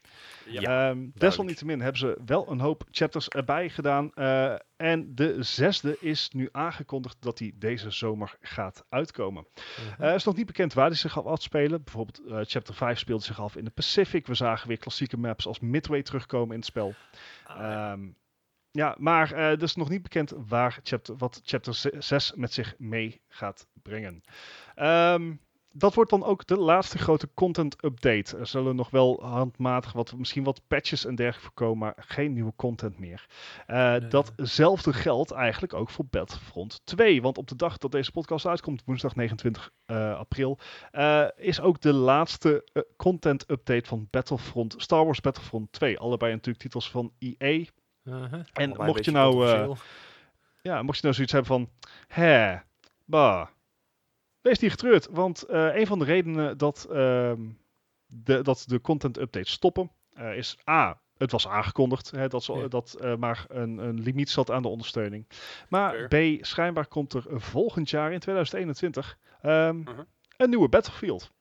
Ja. Ehm, desalniettemin hebben ze wel een hoop chapters erbij gedaan. eh, en de zesde is nu aangekondigd dat die deze zomer gaat uitkomen. Mhm. Het is nog niet bekend waar die zich af afspelen. Bijvoorbeeld chapter 5 speelde zich af in de Pacific. We zagen weer klassieke maps als Midway terugkomen in het spel. Ah, ja. Ehm, ja, maar eh het is nog niet bekend waar chapter, wat chapter 6 met zich mee gaat brengen. Ehm, dat wordt dan ook de laatste grote content update. Er zullen nog wel handmatig wat, misschien wat patches en dergelijke voorkomen, maar geen nieuwe content meer. Eh, Nee. Datzelfde geldt eigenlijk ook voor Battlefront 2. Want op de dag dat deze podcast uitkomt, woensdag 29 eh, april, eh, is ook de laatste eh, content update van Battlefront, Star Wars Battlefront 2. Allebei natuurlijk titels van EA. Uh-huh. En mocht je nou, eh. Ja, mocht je nou zoiets hebben van, hè, bah, wees niet getreurd. Want eh, een van de redenen dat, ehm, de, dat de content updates stoppen, eh, is A, het was aangekondigd hè, dat, ze, Ja. dat eh, maar een, een limiet zat aan de ondersteuning. Maar Fair. B, schijnbaar komt er volgend jaar in 2021 ehm, Mhm. een nieuwe Battlefield.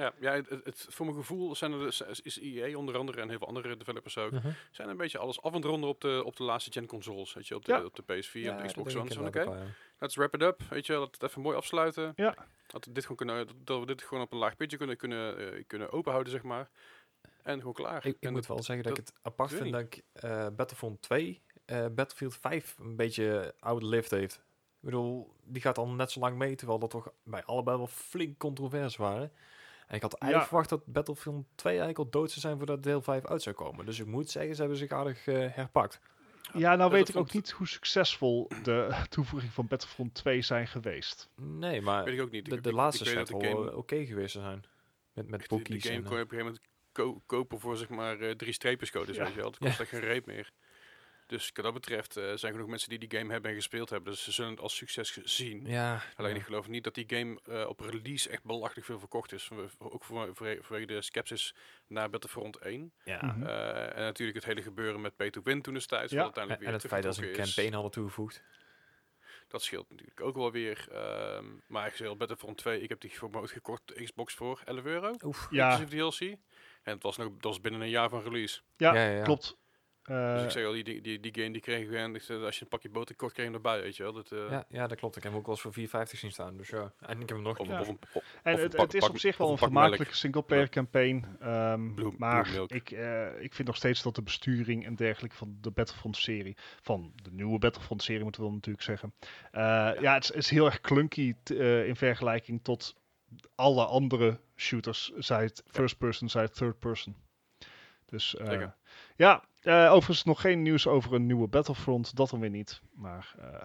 Ja, ja het, voor mijn gevoel zijn er dus, is EA onder andere en heel veel andere developers ook, Uh-huh. zijn een beetje alles af en ronden op de, op de laatste gen consoles. Weet je, op de, Ja. op de PS4 en Ja, de dat Xbox One. oké, ja. let's wrap it up. Weet je, laten we het even mooi afsluiten. Ja. Dat we dit gewoon kunnen, dat- we dit gewoon op een laag pitje kunnen, kunnen, eh, kunnen openhouden, zeg maar. En gewoon klaar. Ik, ik en moet wel zeggen dat, dat- ik het apart vind dat ik eh, Battlefront 2, eh, Battlefield 5 een beetje oude-lived heeft. Ik bedoel, die gaat al net zo lang mee, terwijl dat toch bij allebei wel flink controvers waren. En ik had eigenlijk Ja. verwacht dat Battlefield 2 eigenlijk al dood zou zijn voordat deel 5 uit zou komen. Dus ik moet zeggen, ze hebben zich aardig eh, herpakt. Ja, nou dat weet ik vond- ook niet hoe succesvol de <laughs> toevoeging van Battlefront 2 zijn geweest. Nee, maar weet ik ook niet. de, Ik- de ik- laatste schijnt de wel game- eh, oké geweest te zijn. Met, met de, boekjes. de game en, kon je eh, op een gegeven moment ko- kopen voor zeg maar eh, drie streepjescodes, Ja. weet je wel. Dat Ja. kost echt geen reet meer. Dus wat dat betreft eh, zijn genoeg mensen die die game hebben en gespeeld hebben. Dus ze zullen het als succes zien. Ja, Alleen ja. ik geloof niet dat die game eh, op release echt belachelijk veel verkocht is. Ook voor, voor, vanwege de skepsis naar Battlefront 1. Ja. Mhm. Eh, en natuurlijk het hele gebeuren met pay to win toen destijds. Ja. wat En, uiteindelijk en weer het feit dat ze een campaign hadden toegevoegd. Dat scheelt natuurlijk ook wel weer. Ehm, maar ik zeg Battlefront 2, ik heb die voor gekocht de Xbox voor 11 euro. Oef. Ja, Inclusief DLC. En het was, nog, dat was binnen een jaar van release. ja, Ja, ja, ja. klopt. Dus Eh, ik zeg al, die, die, die, game die kregen we. En ik zei, als je een pakje boter kocht, kreeg erbij, weet je wel. Dat, eh, Ja, ja, dat klopt. Ik heb hem ook wel eens voor 4,50 zien staan. Dus ja. En ik heb hem nog Of, niet. Ja. of een, of, En het, pak- het is op zich wel een vermakelijke singleplayer campaign. ehm, maar ik, eh, ik vind nog steeds dat de besturing en dergelijke van de Battlefront-serie, van de nieuwe Battlefront-serie moeten we dan natuurlijk zeggen. eh, ja. het is, is heel erg clunky t- eh, in vergelijking tot alle andere shooters, zij het first person, zij het third person. Dus eh, ja, eh, overigens nog geen nieuws over een nieuwe Battlefront, dat dan weer niet. Maar eh,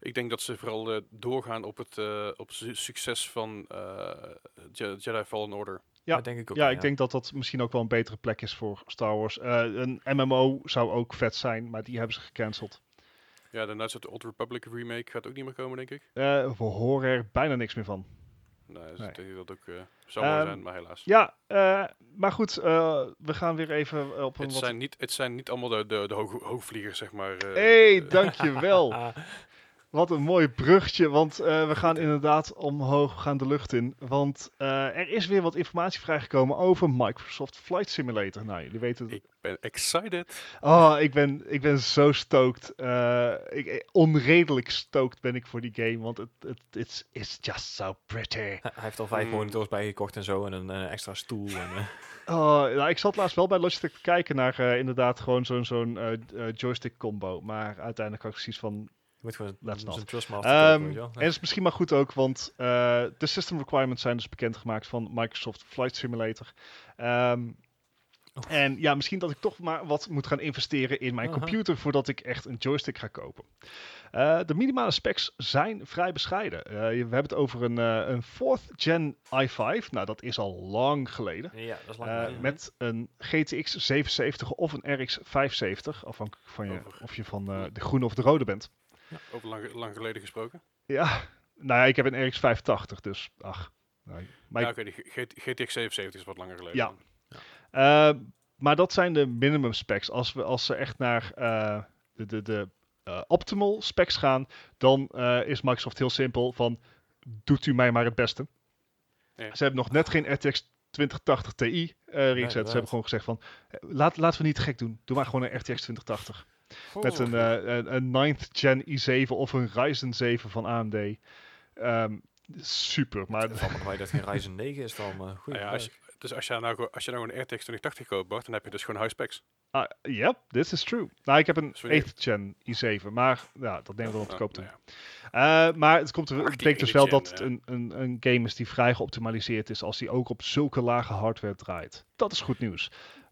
Ik denk dat ze vooral eh, doorgaan op het, eh, op het su- succes van eh, Je- Jedi Fallen Order. Ja. Dat denk ik ook. ja, ik denk dat dat misschien ook wel een betere plek is voor Star Wars. Eh, een MMO zou ook vet zijn, maar die hebben ze gecanceld. Ja, daarna zit de Old Republic remake gaat ook niet meer komen, denk ik. Eh, we horen er bijna niks meer van. Nee, dus Nee. ik denk dat dat ook eh, zou mooi Ehm, zijn, maar helaas. Ja, eh, maar goed, eh, we gaan weer even op een Het wat... zijn, niet, het zijn niet allemaal de, de, de hoog, hoogvliegers, zeg maar. eh, hey, eh, dankjewel. <laughs> Wat een mooi bruggetje, want eh, we gaan inderdaad omhoog, we gaan de lucht in. Want eh, er is weer wat informatie vrijgekomen over Microsoft Flight Simulator. Nou, jullie weten het. Ik ben excited. Oh, ik ben, ik ben zo stoked. Eh, ik, onredelijk stoked ben ik voor die game, want het het it's, it's just so pretty. hij heeft al vijf Mm. monitors bijgekocht en zo. En een extra stoel. En, eh, <laughs> Oh, nou, ik zat laatst wel bij Logitech te kijken naar eh, inderdaad gewoon zo'n zo'n joystick combo. Maar uiteindelijk had ik precies van... je moet gewoon Let's not. Trustmaster Ehm, kopen, en het is misschien maar goed ook, want eh, de system requirements zijn dus bekendgemaakt van Microsoft Flight Simulator. Ehm, Oh. En ja, misschien dat ik toch maar wat moet gaan investeren in mijn computer voordat ik echt een joystick ga kopen. Eh, de minimale specs zijn vrij bescheiden. Eh, we hebben het over een, een 4th gen i5. Nou, dat is al lang geleden. Ja, dat is lang geleden. met een GTX 770 of een RX 570, afhankelijk van je, of je van de groene of de rode bent. Over lang, lang geleden gesproken. Ja, nou ja, ik heb een RX 580, dus ach. Nee. Maar ja, ik- oké, die G- GTX 77 is wat langer geleden. Ja. dan. Eh, maar dat zijn de minimum specs. Als, we, als ze echt naar eh, de, de, de eh, optimal specs gaan, dan eh, is Microsoft heel simpel van, doet u mij maar het beste. Ja. Ze hebben nog net geen RTX 2080 Ti eh erin gezet. Ze hebben gewoon gezegd van, laat, laten we niet gek doen. Doe maar gewoon een RTX 2080. Met een, eh, een, een 9th gen i7 of een Ryzen 7 van AMD. Ehm, super, maar dat het geen Ryzen 9 is dan. maar goed. Nou ja, als je, dus als je nou, gewoon- als je nou een RTX 2080 koopt, Bart, dan heb je dus gewoon high specs. Ah, yep, this is true. Nou, ik heb een Dus wanneer- 8th gen i7, maar ja, dat nemen we dan op de Ah, koop toe. nou ja. Eh, maar het, komt er, het 18 betekent dus wel gen, dat het ja. een, een, een game is die vrij geoptimaliseerd is als die ook op zulke lage hardware draait. Dat is goed nieuws.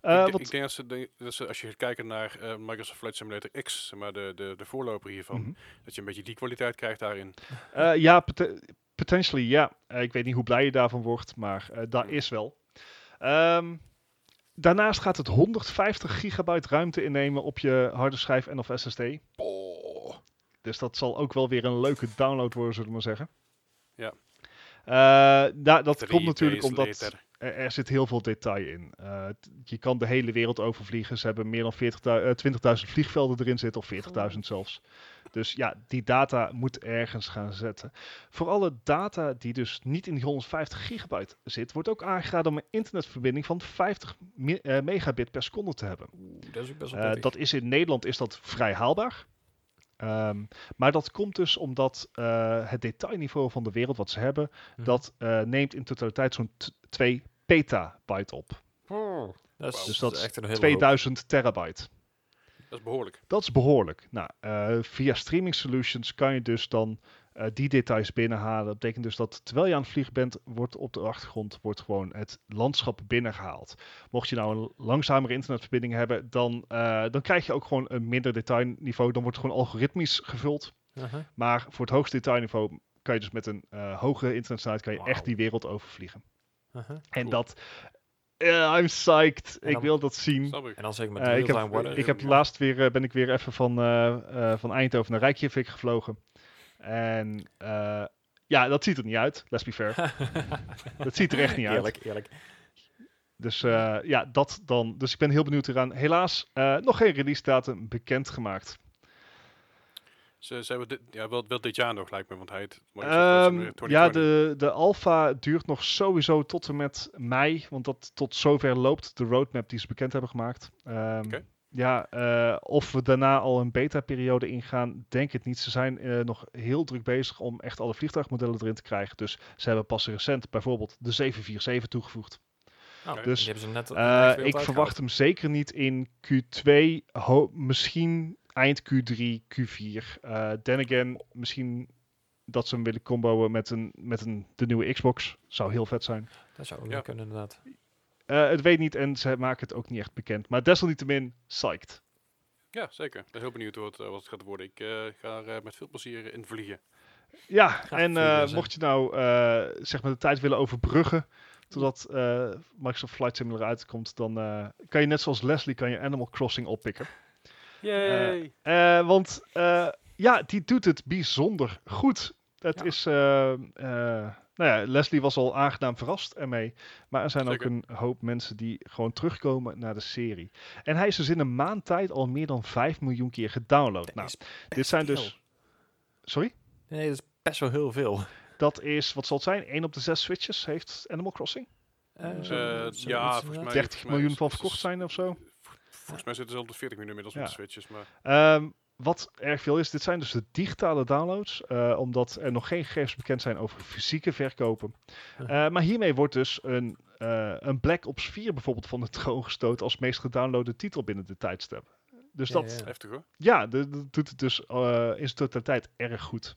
Eh, ik, denk- wat, ik denk dat ze, denk- dat ze, als je kijken naar eh, Microsoft Flight Simulator X, maar de, de, de voorloper hiervan, Mhm. dat je een beetje die kwaliteit krijgt daarin. eh, ja, pote- potentially ja. Eh, ik weet niet hoe blij je daarvan wordt, maar eh dat is wel. Ehm, daarnaast gaat het 150 gigabyte ruimte innemen op je harde schijf en of SSD. Oh. Dus dat zal ook wel weer een leuke download worden, zullen we maar zeggen. Ja. Eh, da- dat komt natuurlijk omdat later. Er, er zit heel veel detail in. Eh, je kan de hele wereld overvliegen. Ze hebben meer dan 40 eh, 20.000 vliegvelden erin zitten, of 40.000 zelfs. Dus ja, die data moet ergens gaan zetten. Voor alle data die dus niet in die 150 gigabyte zit, wordt ook aangeraden om een internetverbinding van 50 me- eh, megabit per seconde te hebben. Oeh, dat is best wel dat is in Nederland is dat vrij haalbaar. Ehm, maar dat komt dus omdat eh, het detailniveau van de wereld wat ze hebben, Mhm. dat eh, neemt in totaliteit zo'n t- 2 petabyte op. Oh, dat is, Dus dat dat is echt een hele 2000 terabyte. Dat is behoorlijk. Dat is behoorlijk. Nou, eh, via streaming solutions kan je dus dan eh, die details binnenhalen. Dat betekent dus dat terwijl je aan het vliegen bent, wordt op de achtergrond wordt gewoon het landschap binnengehaald. Mocht je nou een langzamere internetverbinding hebben, dan, eh, dan krijg je ook gewoon een minder detailniveau. Dan wordt het gewoon algoritmisch gevuld. Uh-huh. Maar voor het hoogste detailniveau kan je dus met een eh, hogere internetsnelheid kan je echt die wereld overvliegen. Uh-huh. En Cool. dat I'm psyched. Ik wil dat zien. En dan zeg ik met Eh, ik heb, ik heb laatst weer, ben ik weer even van, eh, eh, van Eindhoven naar Rijkjavik gevlogen. En eh, ja, dat ziet er niet uit. Let's be fair. <laughs> dat ziet er echt niet uit. Eerlijk, eerlijk. Dus eh, ja, dat dan. Dus ik ben heel benieuwd eraan. Helaas eh, nog geen release datum bekendgemaakt. Ze, ze hebben dit, ja, wel, wel dit jaar nog, lijkt me, want hij het... Ehm, ja, de, de alpha duurt nog sowieso tot en met mei. Want dat tot zover loopt de roadmap die ze bekend hebben gemaakt. Ehm, Oké. Ja, eh, of we daarna al een beta-periode ingaan, denk het niet. Ze zijn eh, nog heel druk bezig om echt alle vliegtuigmodellen erin te krijgen. Dus ze hebben pas recent bijvoorbeeld de 747 toegevoegd. Nou, Dus, die hebben ze net Eh, ik verwacht hem zeker niet in Q2, ho- misschien eind Q3, Q4. Eh then again, misschien dat ze hem willen comboen met, een, met een, de nieuwe Xbox. Zou heel vet zijn. Dat zou ook Ja. kunnen, inderdaad. Eh, het weet niet en ze maken het ook niet echt bekend. Maar desalniettemin, psyched. Ja, zeker. Ik ben heel benieuwd wat, eh, wat het gaat worden. Ik eh, ga er eh, met veel plezier in vliegen. Ja, en vliegen eh, mocht je nou eh, zeg maar de tijd willen overbruggen totdat eh, Microsoft Flight Simulator uitkomt, dan eh, kan je net zoals Leslie kan je Animal Crossing oppikken. Yay! Eh, want eh, ja, die doet het bijzonder goed. Het Ja. is, eh, eh, nou ja, Leslie was al aangenaam verrast ermee. Maar er zijn Zeker. ook een hoop mensen die gewoon terugkomen naar de serie. En hij is dus in een maand tijd al meer dan 5 miljoen keer gedownload. Nou, dit zijn veel. dus... Sorry? Nee, dat is best wel heel veel. Dat is, wat zal het zijn? 1 op de 6 switches heeft Animal Crossing. Eh, Eh, zo- ja, volgens mij- 30 mij miljoen is- van verkocht zijn of zo. Volgens mij zitten ze al op de 40 miljoen inmiddels Ja. op de Switches. Maar Ehm, wat erg veel is, dit zijn dus de digitale downloads, eh, omdat er nog geen gegevens bekend zijn over fysieke verkopen. Eh, maar hiermee wordt dus een, eh, een Black Ops 4 bijvoorbeeld van de troon gestoten als meest gedownloade titel binnen de tijdstip. Dus Ja, dat, ja. heftig hoor. ja, de- de- doet het dus eh, in zijn totaliteit erg goed.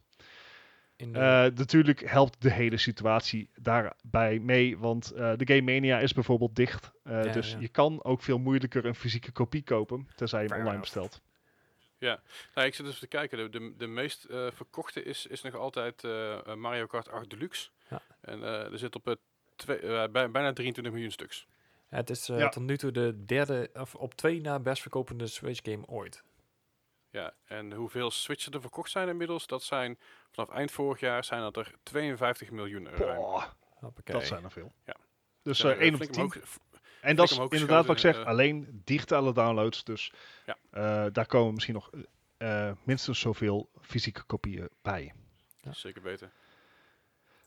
In de- Eh, natuurlijk helpt de hele situatie daarbij mee, want eh, de Game Mania is bijvoorbeeld dicht. Eh, Ja, dus ja. je kan ook veel moeilijker een fysieke kopie kopen, tenzij je hem online enough. Bestelt. Nou, ik zit dus te kijken. De, de, de meest eh, verkochte is, is nog altijd eh, eh, Mario Kart 8 Deluxe. Ja. En eh, er zit op het twee, bij, bijna 23 miljoen stuks. het is eh, ja. tot nu toe de derde, of op twee na best verkopende Switch game ooit. Ja, en hoeveel Switchen er verkocht zijn inmiddels? Dat zijn vanaf eind vorig jaar zijn dat er 52 miljoen Hoppakee. dat zijn er veel. Ja. Dus Zijn eh er, 1 op flink de 10. En dat is inderdaad wat ik zeg, eh. alleen digitale downloads. Dus Ja. eh, daar komen misschien nog eh, minstens zoveel fysieke kopieën bij. Ja. Zeker weten.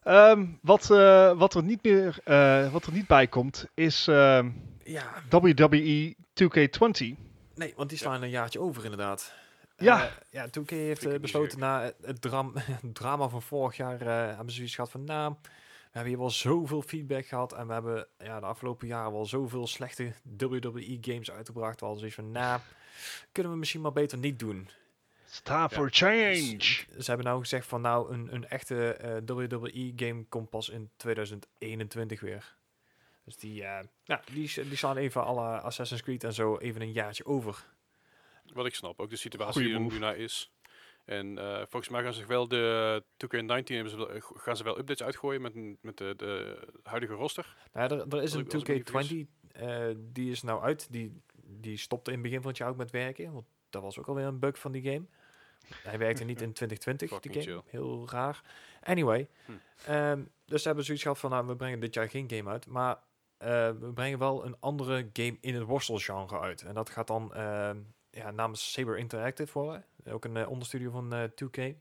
Ehm, wat, eh, wat, er niet meer, eh, wat er niet bij komt is ehm, Ja, WWE 2K20. nee, want die slaan een jaartje over inderdaad. Ja. Eh, ja, 2K heeft besloten na het, dram- <laughs> het drama van vorig jaar, eh, hebben ze zoiets gehad van, nou, hebben hier wel zoveel feedback gehad en we hebben ja, de afgelopen jaren wel zoveel slechte WWE games uitgebracht. We hadden zoiets van, nou, kunnen we misschien maar beter niet doen. It's time for Dus change. Ze hebben nou gezegd van, nou, een, een echte eh, WWE game komt pas in 2021 weer. Dus die, eh, ja, die, die slaan even alle Assassin's Creed en zo even een jaartje over. Wat ik snap, ook de situatie die er nu naar is. En eh, volgens mij gaan ze wel de 2K19 hebben ze wel, eh, gaan ze wel updates uitgooien met, met de, de huidige roster. Nou, ja, er, er is een ik- als ik me niet 2K20, eh, die is nou uit. Die, die stopte in het begin van het jaar ook met werken. Want dat was ook alweer een bug van die game. Hij werkte niet in <laughs> 2020, die game. Heel raar. Anyway, Hm. ehm, dus ze hebben zoiets gehad van, nou, we brengen dit jaar geen game uit. Maar we brengen wel een andere game in het worstelgenre uit. En dat gaat dan ehm, ja, namens Saber Interactive worden. Ook een eh, onderstudio van eh 2K.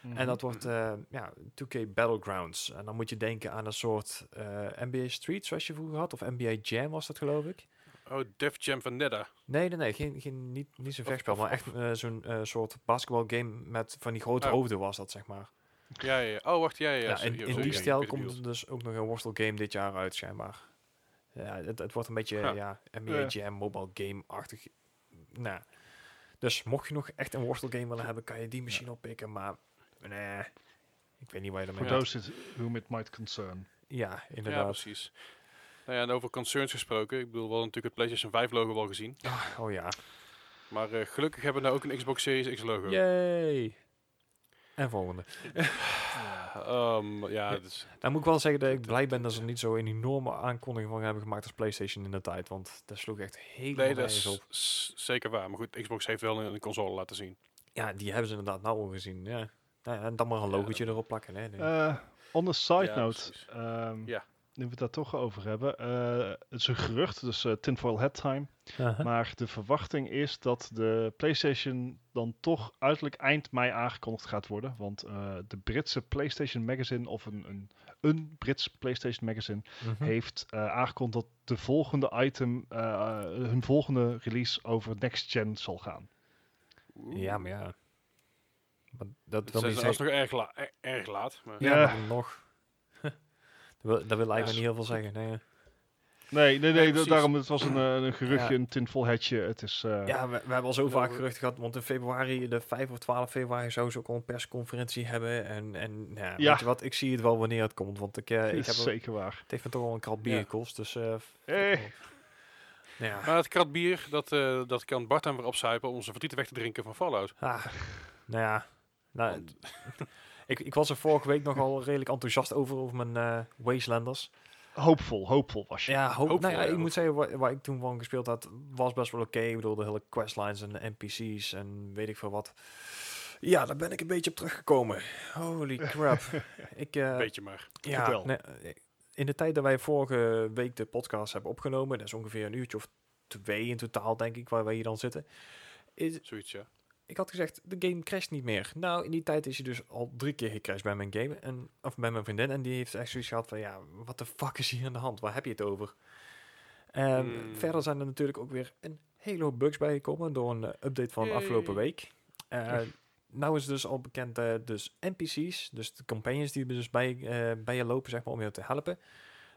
Mhm. En dat wordt eh, ja, 2K Battlegrounds. En dan moet je denken aan een soort eh, NBA Street, zoals je vroeger had. Of NBA Jam was dat, geloof ik. Oh, Def Jam Vendetta. Nee, nee, nee. Geen, geen, niet, niet zo'n vechtspel, maar echt eh, zo'n eh, soort basketbalgame met van die grote Oh. hoofden was dat, zeg maar. Ja, ja, ja. Oh, wacht, ja, ja. In, die ja, stijl komt er dus ook nog een worstelgame dit jaar uit, schijnbaar. Ja, het, het wordt een beetje Ja. ja, NBA Ja. Jam, mobile game-achtig. Nou, dus mocht je nog echt een worstelgame willen hebben, kan je die misschien oppikken, maar nee, ik weet niet waar je For ermee Ja. those it- whom it might concern. Ja, Ja, inderdaad. precies. Nou ja, en over concerns gesproken. Ik bedoel, we hadden natuurlijk het PlayStation 5 logo wel gezien. Ah, oh ja. Maar eh, gelukkig hebben we nou ook een Xbox Series X logo. Yay! En volgende. Um, ja, is, Dan moet ik wel zeggen dat ik blij ben dat ze niet zo een enorme aankondiging van hebben gemaakt als PlayStation in de tijd. Want dat sloeg echt helemaal nee, dat nergens is op. zeker waar. Maar goed, Xbox heeft wel een, een console laten zien. Ja, die hebben ze inderdaad nou al gezien. Ja. Nou ja, en dan maar een Ja, logootje erop plakken. Hè. Nee. Eh, on a side Ja, note, ehm, Ja. Nu we het daar toch over hebben. eh, het is een gerucht, dus eh, tinfoil hat time. Maar de verwachting is dat de PlayStation dan toch uiterlijk eind mei aangekondigd gaat worden. Want eh, de Britse PlayStation Magazine, of een, een, een Brits PlayStation Magazine, Mhm. heeft eh, aangekondigd dat de volgende item, eh, hun volgende release over next gen zal gaan. Ja, maar ja. Maar dat Dat wil niet is nog erg, la er- erg laat. Maar Ja, Ja. maar dan nog. Dat, wil, dat wil eigenlijk Ja, niet heel veel zeggen. Nee. Nee, nee, nee, daarom het was een, eh, een geruchtje, Ja. een tinfoil hatje. Het is... eh, Ja, we, we hebben al zo Ja, vaak geruchten gehad, want in februari, de 5 of 12 februari, zou ze ook al een persconferentie hebben. En, en ja, Ja. weet je wat, ik zie het wel wanneer het komt, want ik, eh, ik is heb, er- zeker waar. het heeft me toch wel een krat bier Ja. gekost. Dus, nou ja, Maar het krat bier, dat, eh, dat kan Bart dan weer opzuipen om zijn verdriet weg te drinken van Fallout. ah, nou ja, nou, Want- ik, ik was er vorige week nogal redelijk enthousiast over, over mijn eh Wastelanders. Hoopvol, hoopvol was je. Ja, hoop, Hoopvol, nou ja, ja, ik moet zeggen, waar, waar ik toen van gespeeld had, was best wel oké. Ik bedoel, de hele questlines en de NPC's en weet ik veel wat. Ja, daar ben ik een beetje op teruggekomen. Holy <laughs> crap. ik, eh, Beetje maar. ja, nee, eh, in de tijd dat wij vorige week de podcast hebben opgenomen, dat is ongeveer een uurtje of twee in totaal, denk ik, waar wij hier dan zitten. Is, Zoiets, ja. Ik had gezegd, de game crasht niet meer. Nou, in die tijd is hij dus al drie keer gecrashed bij mijn game. En, of bij mijn vriendin. En die heeft echt zoiets gehad van, ja, wat de fuck is hier aan de hand? Waar heb je het over? Hmm. Verder zijn er natuurlijk ook weer een hele hoop bugs bijgekomen door een eh, update van afgelopen week. Eh, nou is dus al bekend, eh, dus NPC's, dus de companions die dus bij, bij je lopen, zeg maar, om je te helpen.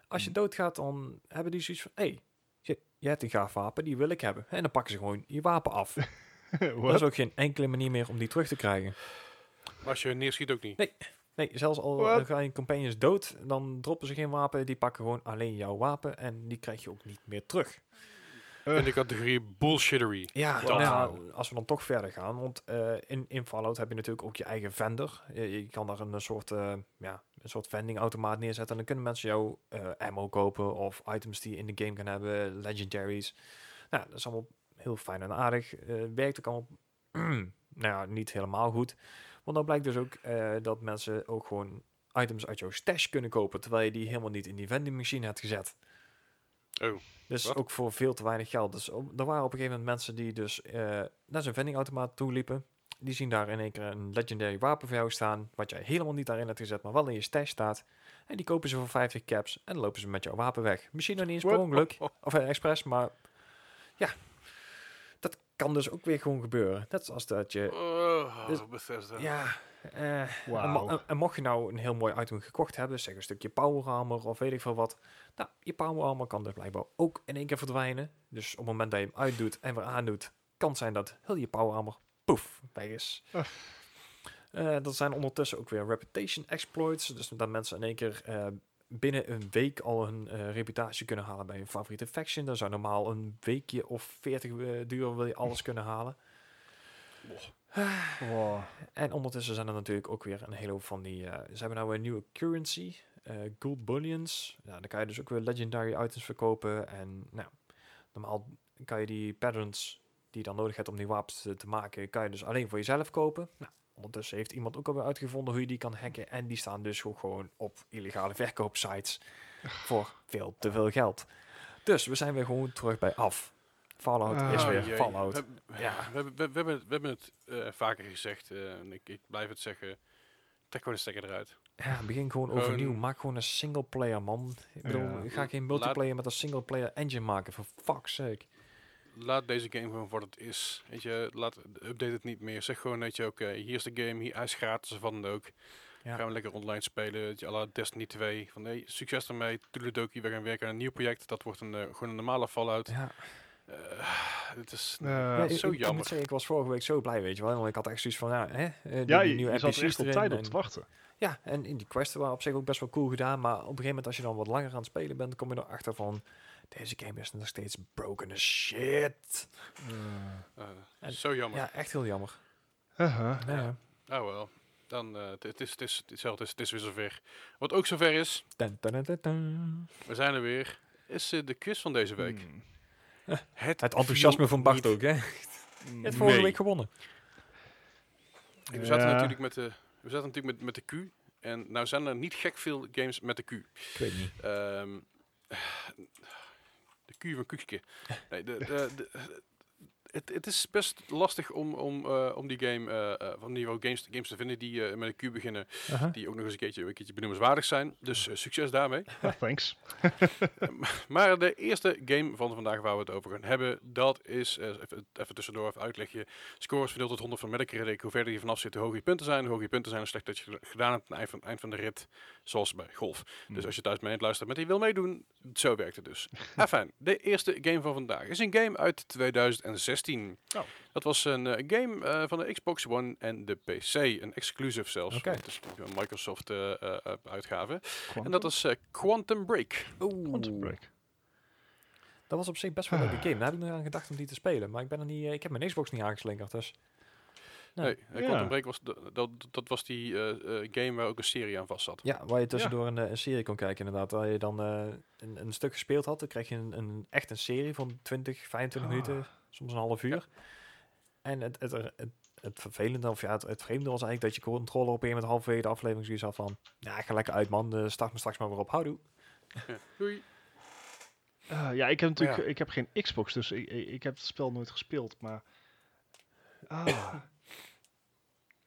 Als je Hmm. doodgaat, dan hebben die zoiets van, hé, hey, je, je hebt een gaaf wapen, die wil ik hebben. En dan pakken ze gewoon je wapen af. <laughs> <laughs> Er is ook geen enkele manier meer om die terug te krijgen. Maar als je neerschiet ook niet. Nee, zelfs al What? gaan je companions dood, dan droppen ze geen wapen. Die pakken gewoon alleen jouw wapen en die krijg je ook niet meer terug. In de categorie bullshittery. Ja, nou als we dan toch verder gaan, want eh, in, in Fallout heb je natuurlijk ook je eigen vendor. Je, je kan daar een, soort, eh ja, een soort vendingautomaat neerzetten en dan kunnen mensen jouw eh, ammo kopen of items die je in de game kan hebben, legendaries. Nou, dat is allemaal heel fijn en aardig. Eh, werkt ook allemaal, <clears throat> nou ja, niet helemaal goed. Want dan blijkt dus ook eh, dat mensen ook gewoon items uit jouw stash kunnen kopen, terwijl je die helemaal niet in die vending machine hebt gezet. Oh, Dus Wat? ook voor veel te weinig geld. Dus op- er waren op een gegeven moment mensen die dus eh, naar zijn vendingautomaat toe liepen. Die zien daar in één keer een legendary wapen voor jou staan, wat jij helemaal niet daarin hebt gezet, maar wel in je stash staat. En die kopen ze voor 50 caps en lopen ze met jouw wapen weg. Misschien nog niet eens per ongeluk, of expres, maar ja, kan dus ook weer gewoon gebeuren. Net als dat je, Oh, Dus- Bethesda. ja, eh, en, Wauw. mo- en- en mocht je nou een heel mooi item gekocht hebben, zeg een stukje power armor of weet ik veel wat. Nou, je power armor kan dus blijkbaar ook in één keer verdwijnen. Dus op het moment dat je hem uitdoet en weer aandoet, kan het zijn dat heel je power armor poef weg is. Ah. Eh, dat zijn ondertussen ook weer reputation exploits. Dus dat mensen in één keer eh, binnen een week al hun eh, reputatie kunnen halen bij hun favoriete faction. Dat zou normaal een weekje of 40 eh, duren, wil je alles kunnen halen. Wow. En ondertussen zijn er natuurlijk ook weer een hele hoop van die... eh, ze hebben nou een nieuwe currency, gold bullions. Ja, dan kan je dus ook weer legendary items verkopen. En nou, normaal kan je die patterns die je dan nodig hebt om die wapens te, te maken, kan je dus alleen voor jezelf kopen. Nou, ondertussen heeft iemand ook alweer uitgevonden hoe je die kan hacken. En die staan dus ook gewoon op illegale verkoopsites voor veel te veel geld. Dus we zijn weer gewoon terug bij af. Fallout is Ah, weer jee. Fallout. We, Ja. ja. we, hebben- we, we, hebben, het- we hebben het eh, vaker gezegd, eh, en ik, ik blijf het zeggen. Trek gewoon de stekker eruit. Ja, begin gewoon overnieuw. Maak gewoon een single player, man. Ik bedoel, Ja. ga geen multiplayer met een single player engine maken, for fuck's sake. Laat deze game gewoon voor wat het is. Weet je, laat, update het niet meer. Zeg gewoon, weet je, oké, hier is de game, hier, hij is gratis van dan ook. Ja. Gaan we lekker online spelen, weet je, à la Destiny 2. Van nee, succes ermee, toedeledokie, we gaan werken aan een nieuw project. Dat wordt een, eh, gewoon een normale Fallout. Ja, Eh, het is Eh, Ja, zo ik, ik jammer. moet zeggen, ik was vorige week zo blij, weet je wel. Want ik had echt zoiets van, ja, hè, die, Ja, je, nieuwe je zat er echt op erin tijd op te wachten. Ja, en in die quests waren op zich ook best wel cool gedaan. Maar op een gegeven moment, als je dan wat langer aan het spelen bent, kom je erachter van, deze game is nog steeds broken as shit. Eh, En- zo jammer. Ja, echt heel jammer. Uh-huh. Ja, ja. Oh wel. Dan, eh, het, het is, het, is, het, is, het, is, het is weer zover. Wat ook zover is, Dun, dun, dun, dun, dun. we zijn er weer, is eh, de quiz van deze week. Hmm. Het, Het enthousiasme van Bart ook, hè? Hebt vorige Nee. week gewonnen. We zaten natuurlijk met de, we zaten natuurlijk met, met de Q. En nou zijn er niet gek veel games met de Q. Ik weet niet. Ehm, Q van. Nee, de, de, de- het, het is best lastig om, om, eh, om die game eh, van niveau games, games te vinden die met een Q beginnen. Die ook nog eens een keertje, een keertje benoemenswaardig zijn. Dus succes daarmee. <laughs> Thanks. Maar de eerste game van vandaag waar we het over gaan hebben, dat is, even, even tussendoor even uitlegje, scores verdeeld tot 100 van Metacritic. Hoe verder je vanaf zit, hoe hoger je punten zijn. Hoe hoger je punten zijn, hoe slecht dat je gedaan hebt aan het eind van, eind van de rit, zoals bij golf. Hmm. Dus als je thuis mee aan het luisteren bent en je wil meedoen, zo werkt het dus. <laughs> Enfin, de eerste game van vandaag is een game uit 2016. Oh. Dat was een eh, game eh, van de Xbox One en de PC, een exclusive zelfs. Want Het is een Microsoft eh, uitgave. Quantum? En dat is Quantum Break. Quantum Break. Dat was op zich best wel een leuke game. Daar heb ik nog aan gedacht om die te spelen. Maar ik, ben er niet, ik heb mijn Xbox niet aangeslingerd, dus... Nee. Nee, Ja. Break was de- dat, dat was die eh, eh, game waar ook een serie aan vast zat. Ja, waar je tussendoor een, eh, een serie kon kijken inderdaad. Waar je dan eh, een, een stuk gespeeld had, dan kreeg je een, een, echt een serie van 20, 25 Ah. minuten, soms een half uur. En het, het, het, het, het vervelende, of ja, het, het vreemde was eigenlijk dat je controller op een met halverwege de aflevering zoiets had van... Ja, ik ga lekker uit man, start me straks maar weer op. Houdoe. Ja. Doei. Ja, ik heb natuurlijk Ja. ik heb geen Xbox, dus ik, ik, ik heb het spel nooit gespeeld. Maar ah,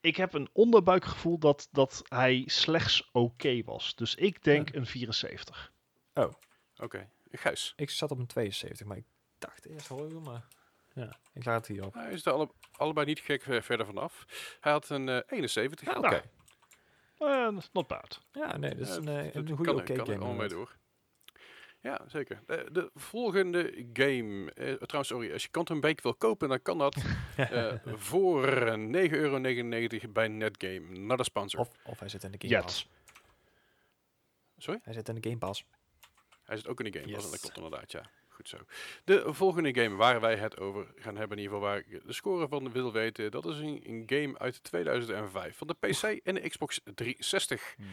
ik heb een onderbuikgevoel dat, dat hij slechts oké was. Dus ik denk een 74. Oké, Gijs. Ik zat op een 72, maar ik dacht eerst hoger, maar... Ja, ik laat het hier op. Hij is er alle, allebei niet gek eh, verder vanaf. Hij had een eh, 71. Ja, oké. Nou, eh, not bad. Ja, nee, dat is een, eh, een kan goede oké kan er game. allemaal mee door. Ja, zeker. De, de volgende game. eh, trouwens, sorry. Als je Quantum Break wil kopen, dan kan dat <laughs> eh, voor eh, 9,99 euro bij Netgame. Not a sponsor. Of, of hij zit in de Game. Pass. Sorry? Hij zit in de Game Pass. Hij zit ook in de game. Pass, Yes. dat klopt inderdaad, ja. Goed zo. De volgende game waar wij het over gaan hebben, in ieder geval waar ik de score van wil weten, dat is een, een game uit 2005 van de PC en de Xbox 360. Hmm.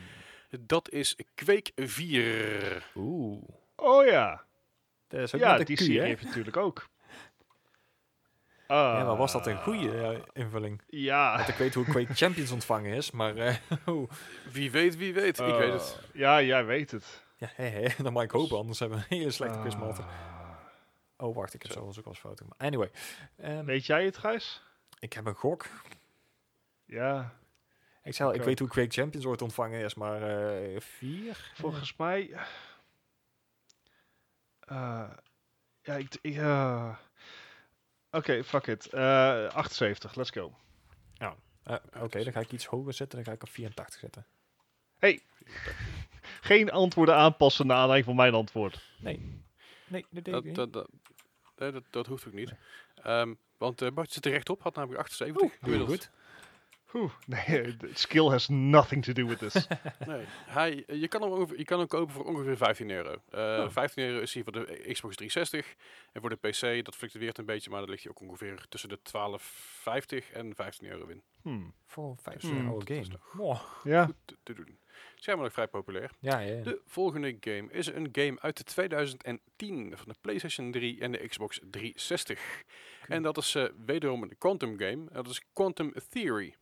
Dat is Quake 4. Oeh. Oh ja. Dat is ook Ja, die Q, serie hè? heeft natuurlijk ook. <laughs> Ja, maar was dat een Ah, goede eh, invulling? Ja. Want ik weet hoe Quake <laughs> Champions ontvangen is, maar... eh, <laughs> oeh. Wie weet, wie weet. ik weet het. Uh, Ja, jij weet het. ja, dat mag ik hopen, anders hebben we een hele slechte quizmaster. Ah. Oh, wacht, ik heb Zo. zelfs ook als foto. Maar anyway, ehm, Weet jij het, Gijs? ik heb een gok. Ja. Ik, zei, Ik ik weet hoe Quake Champions ooit ontvangen is, maar eh vier? Volgens mij. Eh, ja, ik. ik eh, Oké, fuck it. Eh 78, let's go. Eh, Oké, dan ga ik iets hoger zetten, dan ga ik op 84 zetten. <laughs> Geen antwoorden aanpassen naar aanleiding van mijn antwoord. Nee. Nee, dat deed ik Dat, niet. dat, dat, nee, dat, dat hoeft ook niet. Ehm, want eh Bart zit er rechtop, had namelijk 78. Oeh, heel inmiddels. goed. Oeh, nee, de skill has nothing to do with this. <laughs> Nee, hij, je, kan hem ongeveer, je kan hem kopen voor ongeveer 15 euro. Eh, Oh. 15 euro is hij voor de Xbox 360. En voor de PC, dat fluctueert een beetje, maar dan ligt hij ook ongeveer tussen de 12,50 en 15 euro in. Hmm. Voor 5 Dus, uur hmm, oude dat is game. Ja. Goed te, te doen. Schijnbaar nog vrij populair. Ja, ja. ja. De volgende game is een game uit de 2010 van de PlayStation 3 en de Xbox 360. En dat is eh, wederom een Quantum game. Dat is Quantum Theory.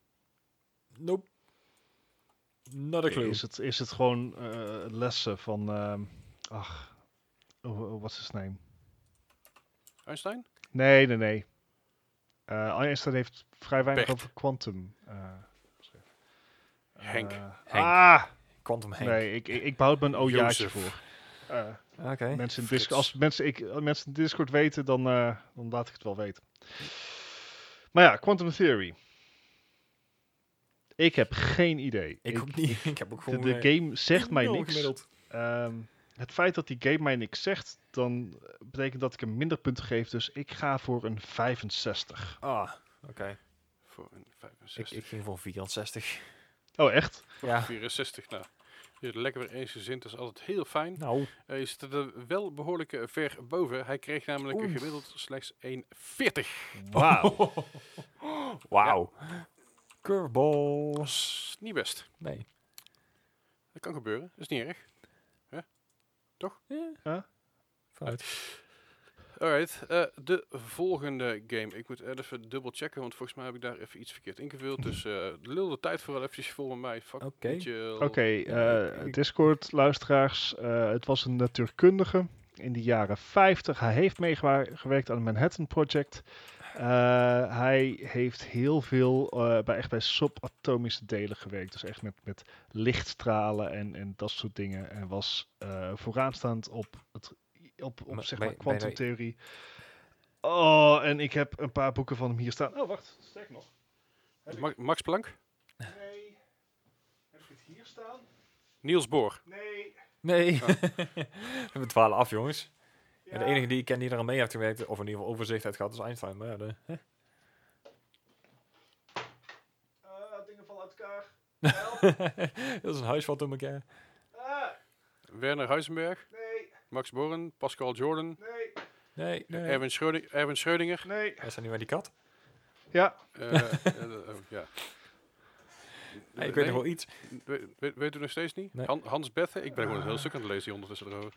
Nope. Not a clue. Is het, is het gewoon eh, lessen van. ehm, ach, oh, oh, what's his name? Einstein? Nee, nee, nee. Eh Einstein heeft vrij weinig Pecht. over quantum. eh, geschreven. Henk. Henk. Ah! Quantum Henk. Nee, ik, ik, ik behoud mijn ojaatje Jozef. voor. Eh, Oké. mensen in Frits. Discord, als mensen, ik, als mensen in Discord weten, dan, eh, dan laat ik het wel weten. Maar ja, Quantum Theory. Ik heb geen idee. Ik ook niet. <laughs> Ik heb ook De, gewoon... de eh, game zegt mij niks. gemiddeld. Ehm, het feit dat die game mij niks zegt, dan eh, betekent dat ik hem minder punten geef. Dus ik ga voor een 65. Ah, oké. Voor een Ik, 65. ik ging voor 64. Oh, echt? Ja. 64. Nou, je hebt lekker weer eensgezind. Dat is altijd heel fijn. Nou, Eh, je zit er wel behoorlijk eh, ver boven. Hij kreeg namelijk Oeh. gemiddeld slechts 1,40. Wauw. <laughs> wauw. Curveball. Niet best. Nee. Dat kan gebeuren. Dat is niet erg. Ja. Vooruit. Alright, eh, de volgende game. Ik moet even dubbel checken, want volgens mij heb ik daar even iets verkeerd ingevuld. Dus eh lul de tijd vooral eventjes vol met mij. Fuck Oké. Ja, eh, Discord-luisteraars. eh, het was een natuurkundige in de jaren 50. Hij heeft meegewerkt aan het Manhattan Project. Eh, hij heeft heel veel eh, bij, echt bij subatomische delen gewerkt. Dus echt met, met lichtstralen en, en dat soort dingen. En was eh, vooraanstaand op, het, op, op Maar zeg maar kwantumtheorie. Oh, en ik heb een paar boeken van hem hier staan. Oh, wacht. Sterk nog. Ma- Max Planck? Nee. Heb ik het hier staan? Niels Bohr. Nee. Nee. Oh. <laughs> We dwalen af, jongens. En de enige die ik ken die er aan mee heeft gewerkt, of in ieder geval overzicht heeft gehad, is Einstein. Maar ja, de, hè? Ah, dingen vallen uit elkaar. <laughs> dat is een huis wat door elkaar. Ah, Werner Heisenberg. nee, Max Born. Pascal Jordan. nee, Nee, nee. Erwin, Schrödinger, Erwin Schrödinger. nee. Was dat niet waar die kat? Ja, eh, <laughs> eh, oh, ja. Nee, ik weet Nee? nog wel iets. We- we- Weet u nog steeds niet? Nee. Han- Hans Bethe? Ik ben gewoon een heel stuk aan het lezen hier ondertussen erover.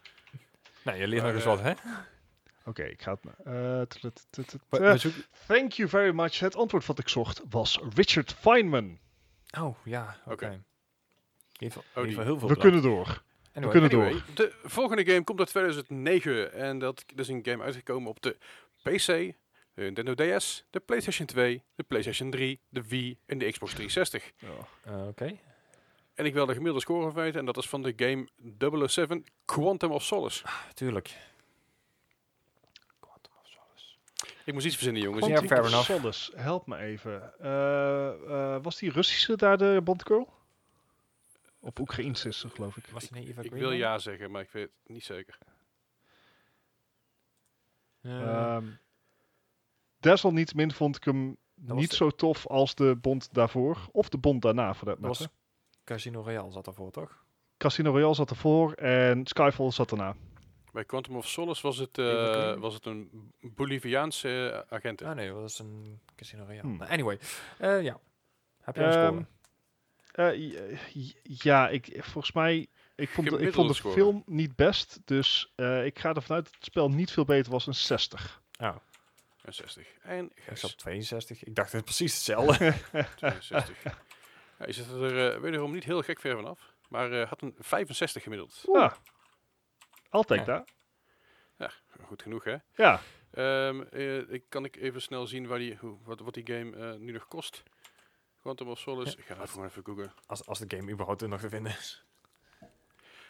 Nee, je leert nog Maar, eens wat, eh, hè? <laughs> Oké, ik ga het... eh, We- eh, we thank you very much. Het antwoord wat ik zocht was Richard Feynman. Oh, ja, oké. In ieder geval- Oh, heel veel We kunnen door. Anyway, kunnen door. De volgende game komt uit 2009 en dat is een game uitgekomen op de PC, de Nintendo DS, de PlayStation 2, de PlayStation 3, de Wii en de Xbox <laughs> 360. eh, Oké. En ik wil de gemiddelde score weten en dat is van de game 007 Quantum of Solace. Tuurlijk. Quantum of Solace. Ik moest iets verzinnen jongens. Ja, Ik- fair enough. Solace, help me even. Eh, eh, was die Russische daar de Bondgirl? Op Oekraïens is ze, geloof ik. Was Eva ik Green wil ja zeggen, maar ik weet het niet zeker. Ehm, desalniettemin vond ik hem niet zo tof als de Bond daarvoor. Of de Bond daarna, voor dat dat was matter. Casino Royale zat daarvoor, toch? Casino Royale zat ervoor en Skyfall zat erna. Bij Quantum of Solace was het, eh, was het een Boliviaanse eh, agent. Ah nee, dat was een Casino Royale. Hmm. Nou, anyway, eh, ja. Heb je een Ehm, score? Eh, ja, ik, volgens mij... Ik vond, de, ik vond de score. film niet best, dus eh, ik ga ervan uit dat het spel niet veel beter was dan 60. Oh, En 60. En ik zat op 62. Ik dacht het precies hetzelfde. <laughs> 62. Ja, je zit er eh, wederom niet heel gek ver vanaf. Maar eh, had een 65 gemiddeld. Ah, altijd Ja. daar. Goed genoeg, hè? Ja, Ehm, eh, ik kan ik even snel zien waar die, hoe, wat, wat die game eh, nu nog kost. Quantum of Solace. Ja. Ik ga even, gewoon even googlen. als, als de game überhaupt nog te vinden is.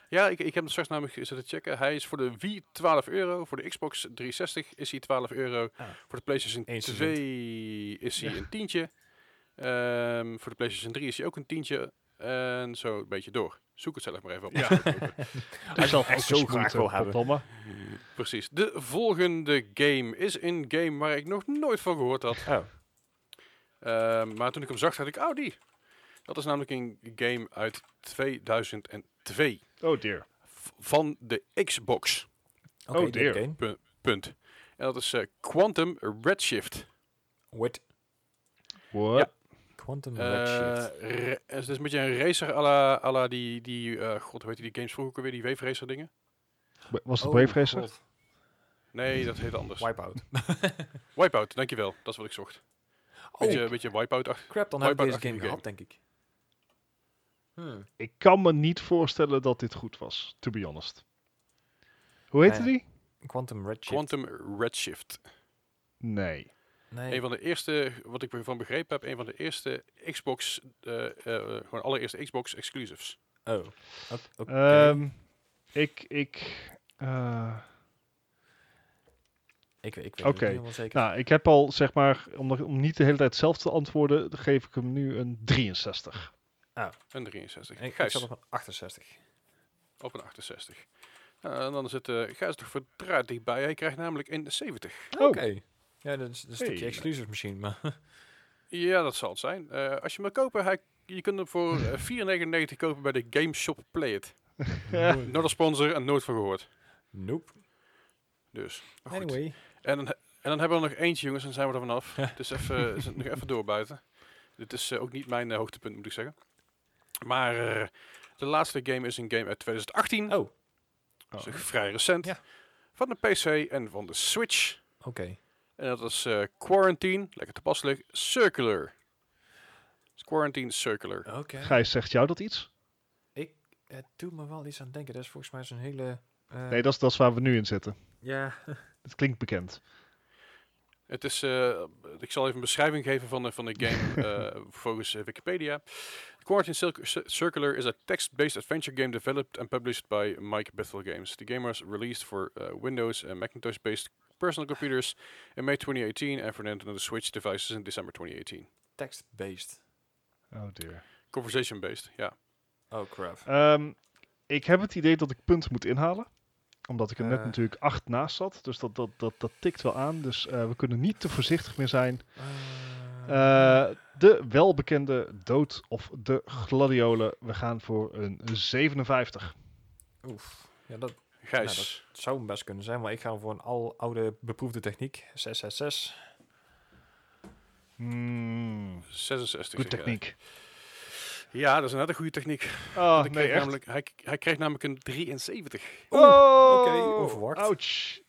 Ja, ik, ik heb hem straks namelijk zitten checken. Hij is voor de Wii 12 euro. Voor de Xbox 360 is hij 12 euro. Ah. Voor de PlayStation Eens 2 is hij een tientje. Ehm, voor de PlayStation 3 is hij ook een tientje. En zo een beetje door. Zoek het zelf maar even op. Ja. <laughs> Je zelf echt zo graag wil hebben. Precies. De volgende game is een game waar ik nog nooit van gehoord had. Oh, Ehm, maar toen ik hem zag, dacht ik, oh die. Dat is namelijk een game uit 2002. Oh dear. v- Van de Xbox. oké. Oh, dit dear. game. Punt. En dat is eh, Quantum Redshift. With What? Quantum Eh, Redshift. re- het is een beetje een racer à la, à la die, die eh, god, hoe heet die games vroeger ook weer, die Wave Racer dingen? Was het Oh, Brave Racer? God. Nee, dat heet anders. Wipeout. <laughs> Wipeout, dankjewel. Dat is wat ik zocht. Oh, Beetje, een beetje Wipeout achter. crap, dan heb ik deze game game. gehad, denk ik. Hmm. Ik kan me niet voorstellen dat dit goed was, to be honest. Hoe heette Nee. die? Quantum Redshift. Quantum Redshift. Nee. Nee. Een van de eerste, wat ik ervan begrepen heb, een van de eerste Xbox, eh, eh, gewoon allereerste Xbox exclusives. Oh. O- Oké. Ehm, ik, ik, eh, ik, ik weet het oké. niet helemaal zeker. nou, ik heb al, zeg maar, om, om niet de hele tijd zelf te antwoorden, dan geef ik hem nu een 63. Een 63. ik, ik Gijs, zat op een 68. op een 68. Nou, en dan zit uh, Gijs toch verdraaid dichtbij. Hij krijgt namelijk een 70. Oké. Ja, dat is, dat is een Hey. stukje exclusive misschien, maar... <laughs> Ja, dat zal het zijn. Eh, als je hem wil kopen, hij, je kunt hem voor eh, 4,99 kopen bij de Game Shop Play It. <laughs> Nooit een sponsor en nooit van gehoord. Nope. Dus. Anyway. En, dan, en dan hebben we er nog eentje, jongens, en dan zijn we er vanaf. Dus even, is het nog even doorbuiten. Dit is eh, ook niet mijn eh, hoogtepunt, moet ik zeggen. Maar eh, de laatste game is een game uit 2018. Oh, Dus vrij recent. Ja. Van de PC en van de Switch. oké. En dat is eh, Quarantine, lekker toepasselijk, Circular. Dus Quarantine Circular. Oké. Gijs, zegt jou dat iets? Het doet me wel iets aan denken. Dat is volgens mij zo'n hele... eh, Nee, dat is, dat is waar we nu in zitten. Ja. <laughs> Het klinkt bekend. Het is, eh, ik zal even een beschrijving geven van de, van de game <laughs> eh, volgens Wikipedia. Quarantine Cir- Cir- Circular is a text-based adventure game developed and published by Mike Bethel Games. The game was released for uh, Windows and Macintosh-based personal computers in May 2018 and for Nintendo Switch devices in December 2018. Text-based. Oh dear. Conversation-based, ja. Oh, crap. Ehm, ik heb het idee dat ik punten moet inhalen. Omdat ik er net Eh. natuurlijk acht naast zat. Dus dat, dat, dat, dat tikt wel aan. Dus eh, we kunnen niet te voorzichtig meer zijn. Eh, de welbekende dood of de gladiolen. We gaan voor een 57. Oef. Ja, dat Gijs, zou best kunnen zijn, maar ik ga voor een al oude beproefde techniek. 666. Hmm, 66. goed zeg jij. techniek. Ja, dat is net een goede techniek. Oh, nee, kreeg namelijk, hij, hij kreeg namelijk een 73. Oh, oké, onverwacht. Ouch.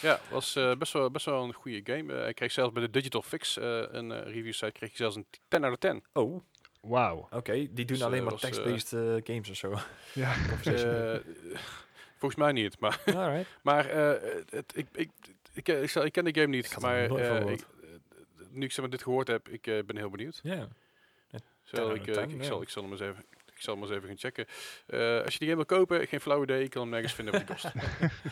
Ja, was eh, best, wel, best wel een goede game. Eh, hij kreeg zelfs bij de Digital Fix, eh, een eh, review site, kreeg hij zelfs een 10 out of 10. Oh, Wauw. oké. Die doen Dus, alleen maar text-based games of zo. Ja. <laughs> Eh, volgens mij niet, maar, <laughs> Alright. maar eh, het, ik, ik, ik, ik, ik ken de game niet. Maar eh, ik, eh, nu ik zeg maar, dit gehoord heb, ik eh, ben heel benieuwd. Ja. Zal 10 ik, eh, ik, 10, ik ja. zal, ik, zal hem eens even, ik zal hem eens even gaan checken. Eh, als je die game wil kopen, geen flauw idee, ik kan hem nergens vinden wat die kost.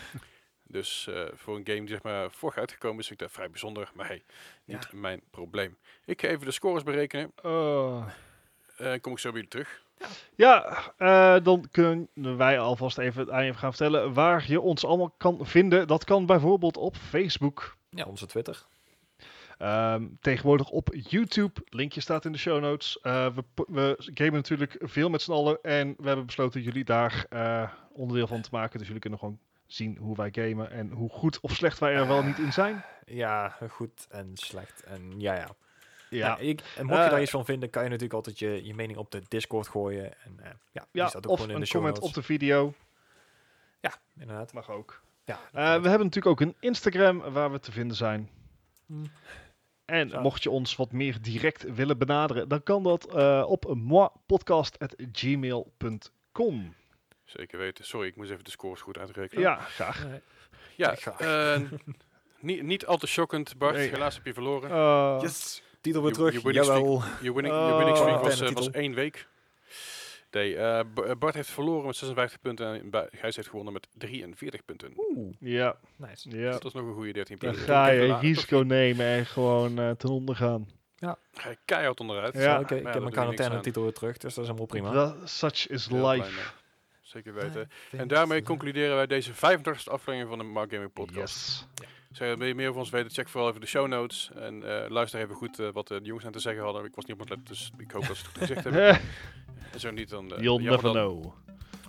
<laughs> dus eh, voor een game die zeg maar vorig uitgekomen is, vind ik dat vrij bijzonder. Maar hey, niet mijn probleem. Ik ga even de scores berekenen. Oh. Eh kom ik zo bij jullie terug. Ja, eh, dan kunnen wij alvast even aan je gaan vertellen waar je ons allemaal kan vinden. Dat kan bijvoorbeeld op Facebook. ja, onze Twitter. Ehm, tegenwoordig op YouTube. Linkje staat in de show notes. Eh, we, we gamen natuurlijk veel met z'n allen. En we hebben besloten jullie daar eh, onderdeel van te maken. Dus jullie kunnen gewoon zien hoe wij gamen. En hoe goed of slecht wij er wel niet in zijn. Ja, goed en slecht. En ja, ja. Ja, Nou, ik, en mocht je Eh, daar iets van vinden, kan je natuurlijk altijd je, je mening op de Discord gooien. En eh, ja, die ja staat ook of gewoon in een de comment op de video. Ja, inderdaad. Mag ook. Ja, Eh, we hebben natuurlijk ook een Instagram waar we te vinden zijn. Hm. En Zo. mocht je ons wat meer direct willen benaderen, dan kan dat eh, op moipodcast.gmail.com. Zeker weten. Sorry, ik moest even de scores goed uitrekenen. Ja, graag. Nee. ja graag. eh, <laughs> niet, niet al te shockend, Bart. Nee. Helaas heb je verloren. Yes, titel weer terug. je winning streak. Jawel. Je winning, Oh. je winning streak was, Quarantaine eh, was één week. Nee, eh, eh, Bart heeft verloren met 56 punten en Gijs heeft gewonnen met 43 punten. Oeh, ja, nice. ja. Dat was nog een goede 13 Dan punten. ga je risico nemen en gewoon eh, ten onder gaan. toch Ga je keihard onderuit. Ja. Oké, ik ja, heb mijn quarantaine titel weer terug, dus dat is helemaal prima. That- such is Heel life. Zeker weten. En daarmee concluderen wij deze 35e aflevering van de Mark Gaming Podcast. Yes. Zeg, wil je meer over ons weten, check vooral even de show notes. En eh, luister even goed eh, wat eh, de jongens aan te zeggen hadden. Ik was niet op het let, dus ik hoop dat ze het goed gezegd hebben. <laughs> En zo niet, dan... eh, You'll never dan. know.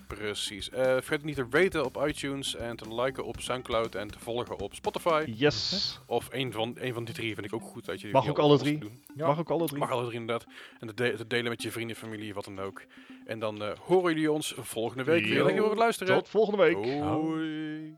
Precies. Eh, vergeet niet te raten op iTunes en te liken op Soundcloud en te volgen op Spotify. Yes. Of een van, een van die drie vind ik ook goed. Dat je Mag ook al- alle drie. doen. Ja. Mag ook alle drie. Mag alle drie inderdaad. En te, de- te delen met je vrienden, familie, wat dan ook. En dan eh, horen jullie ons volgende week weer. Dankjewel voor het luisteren. Tot volgende week. Hoi.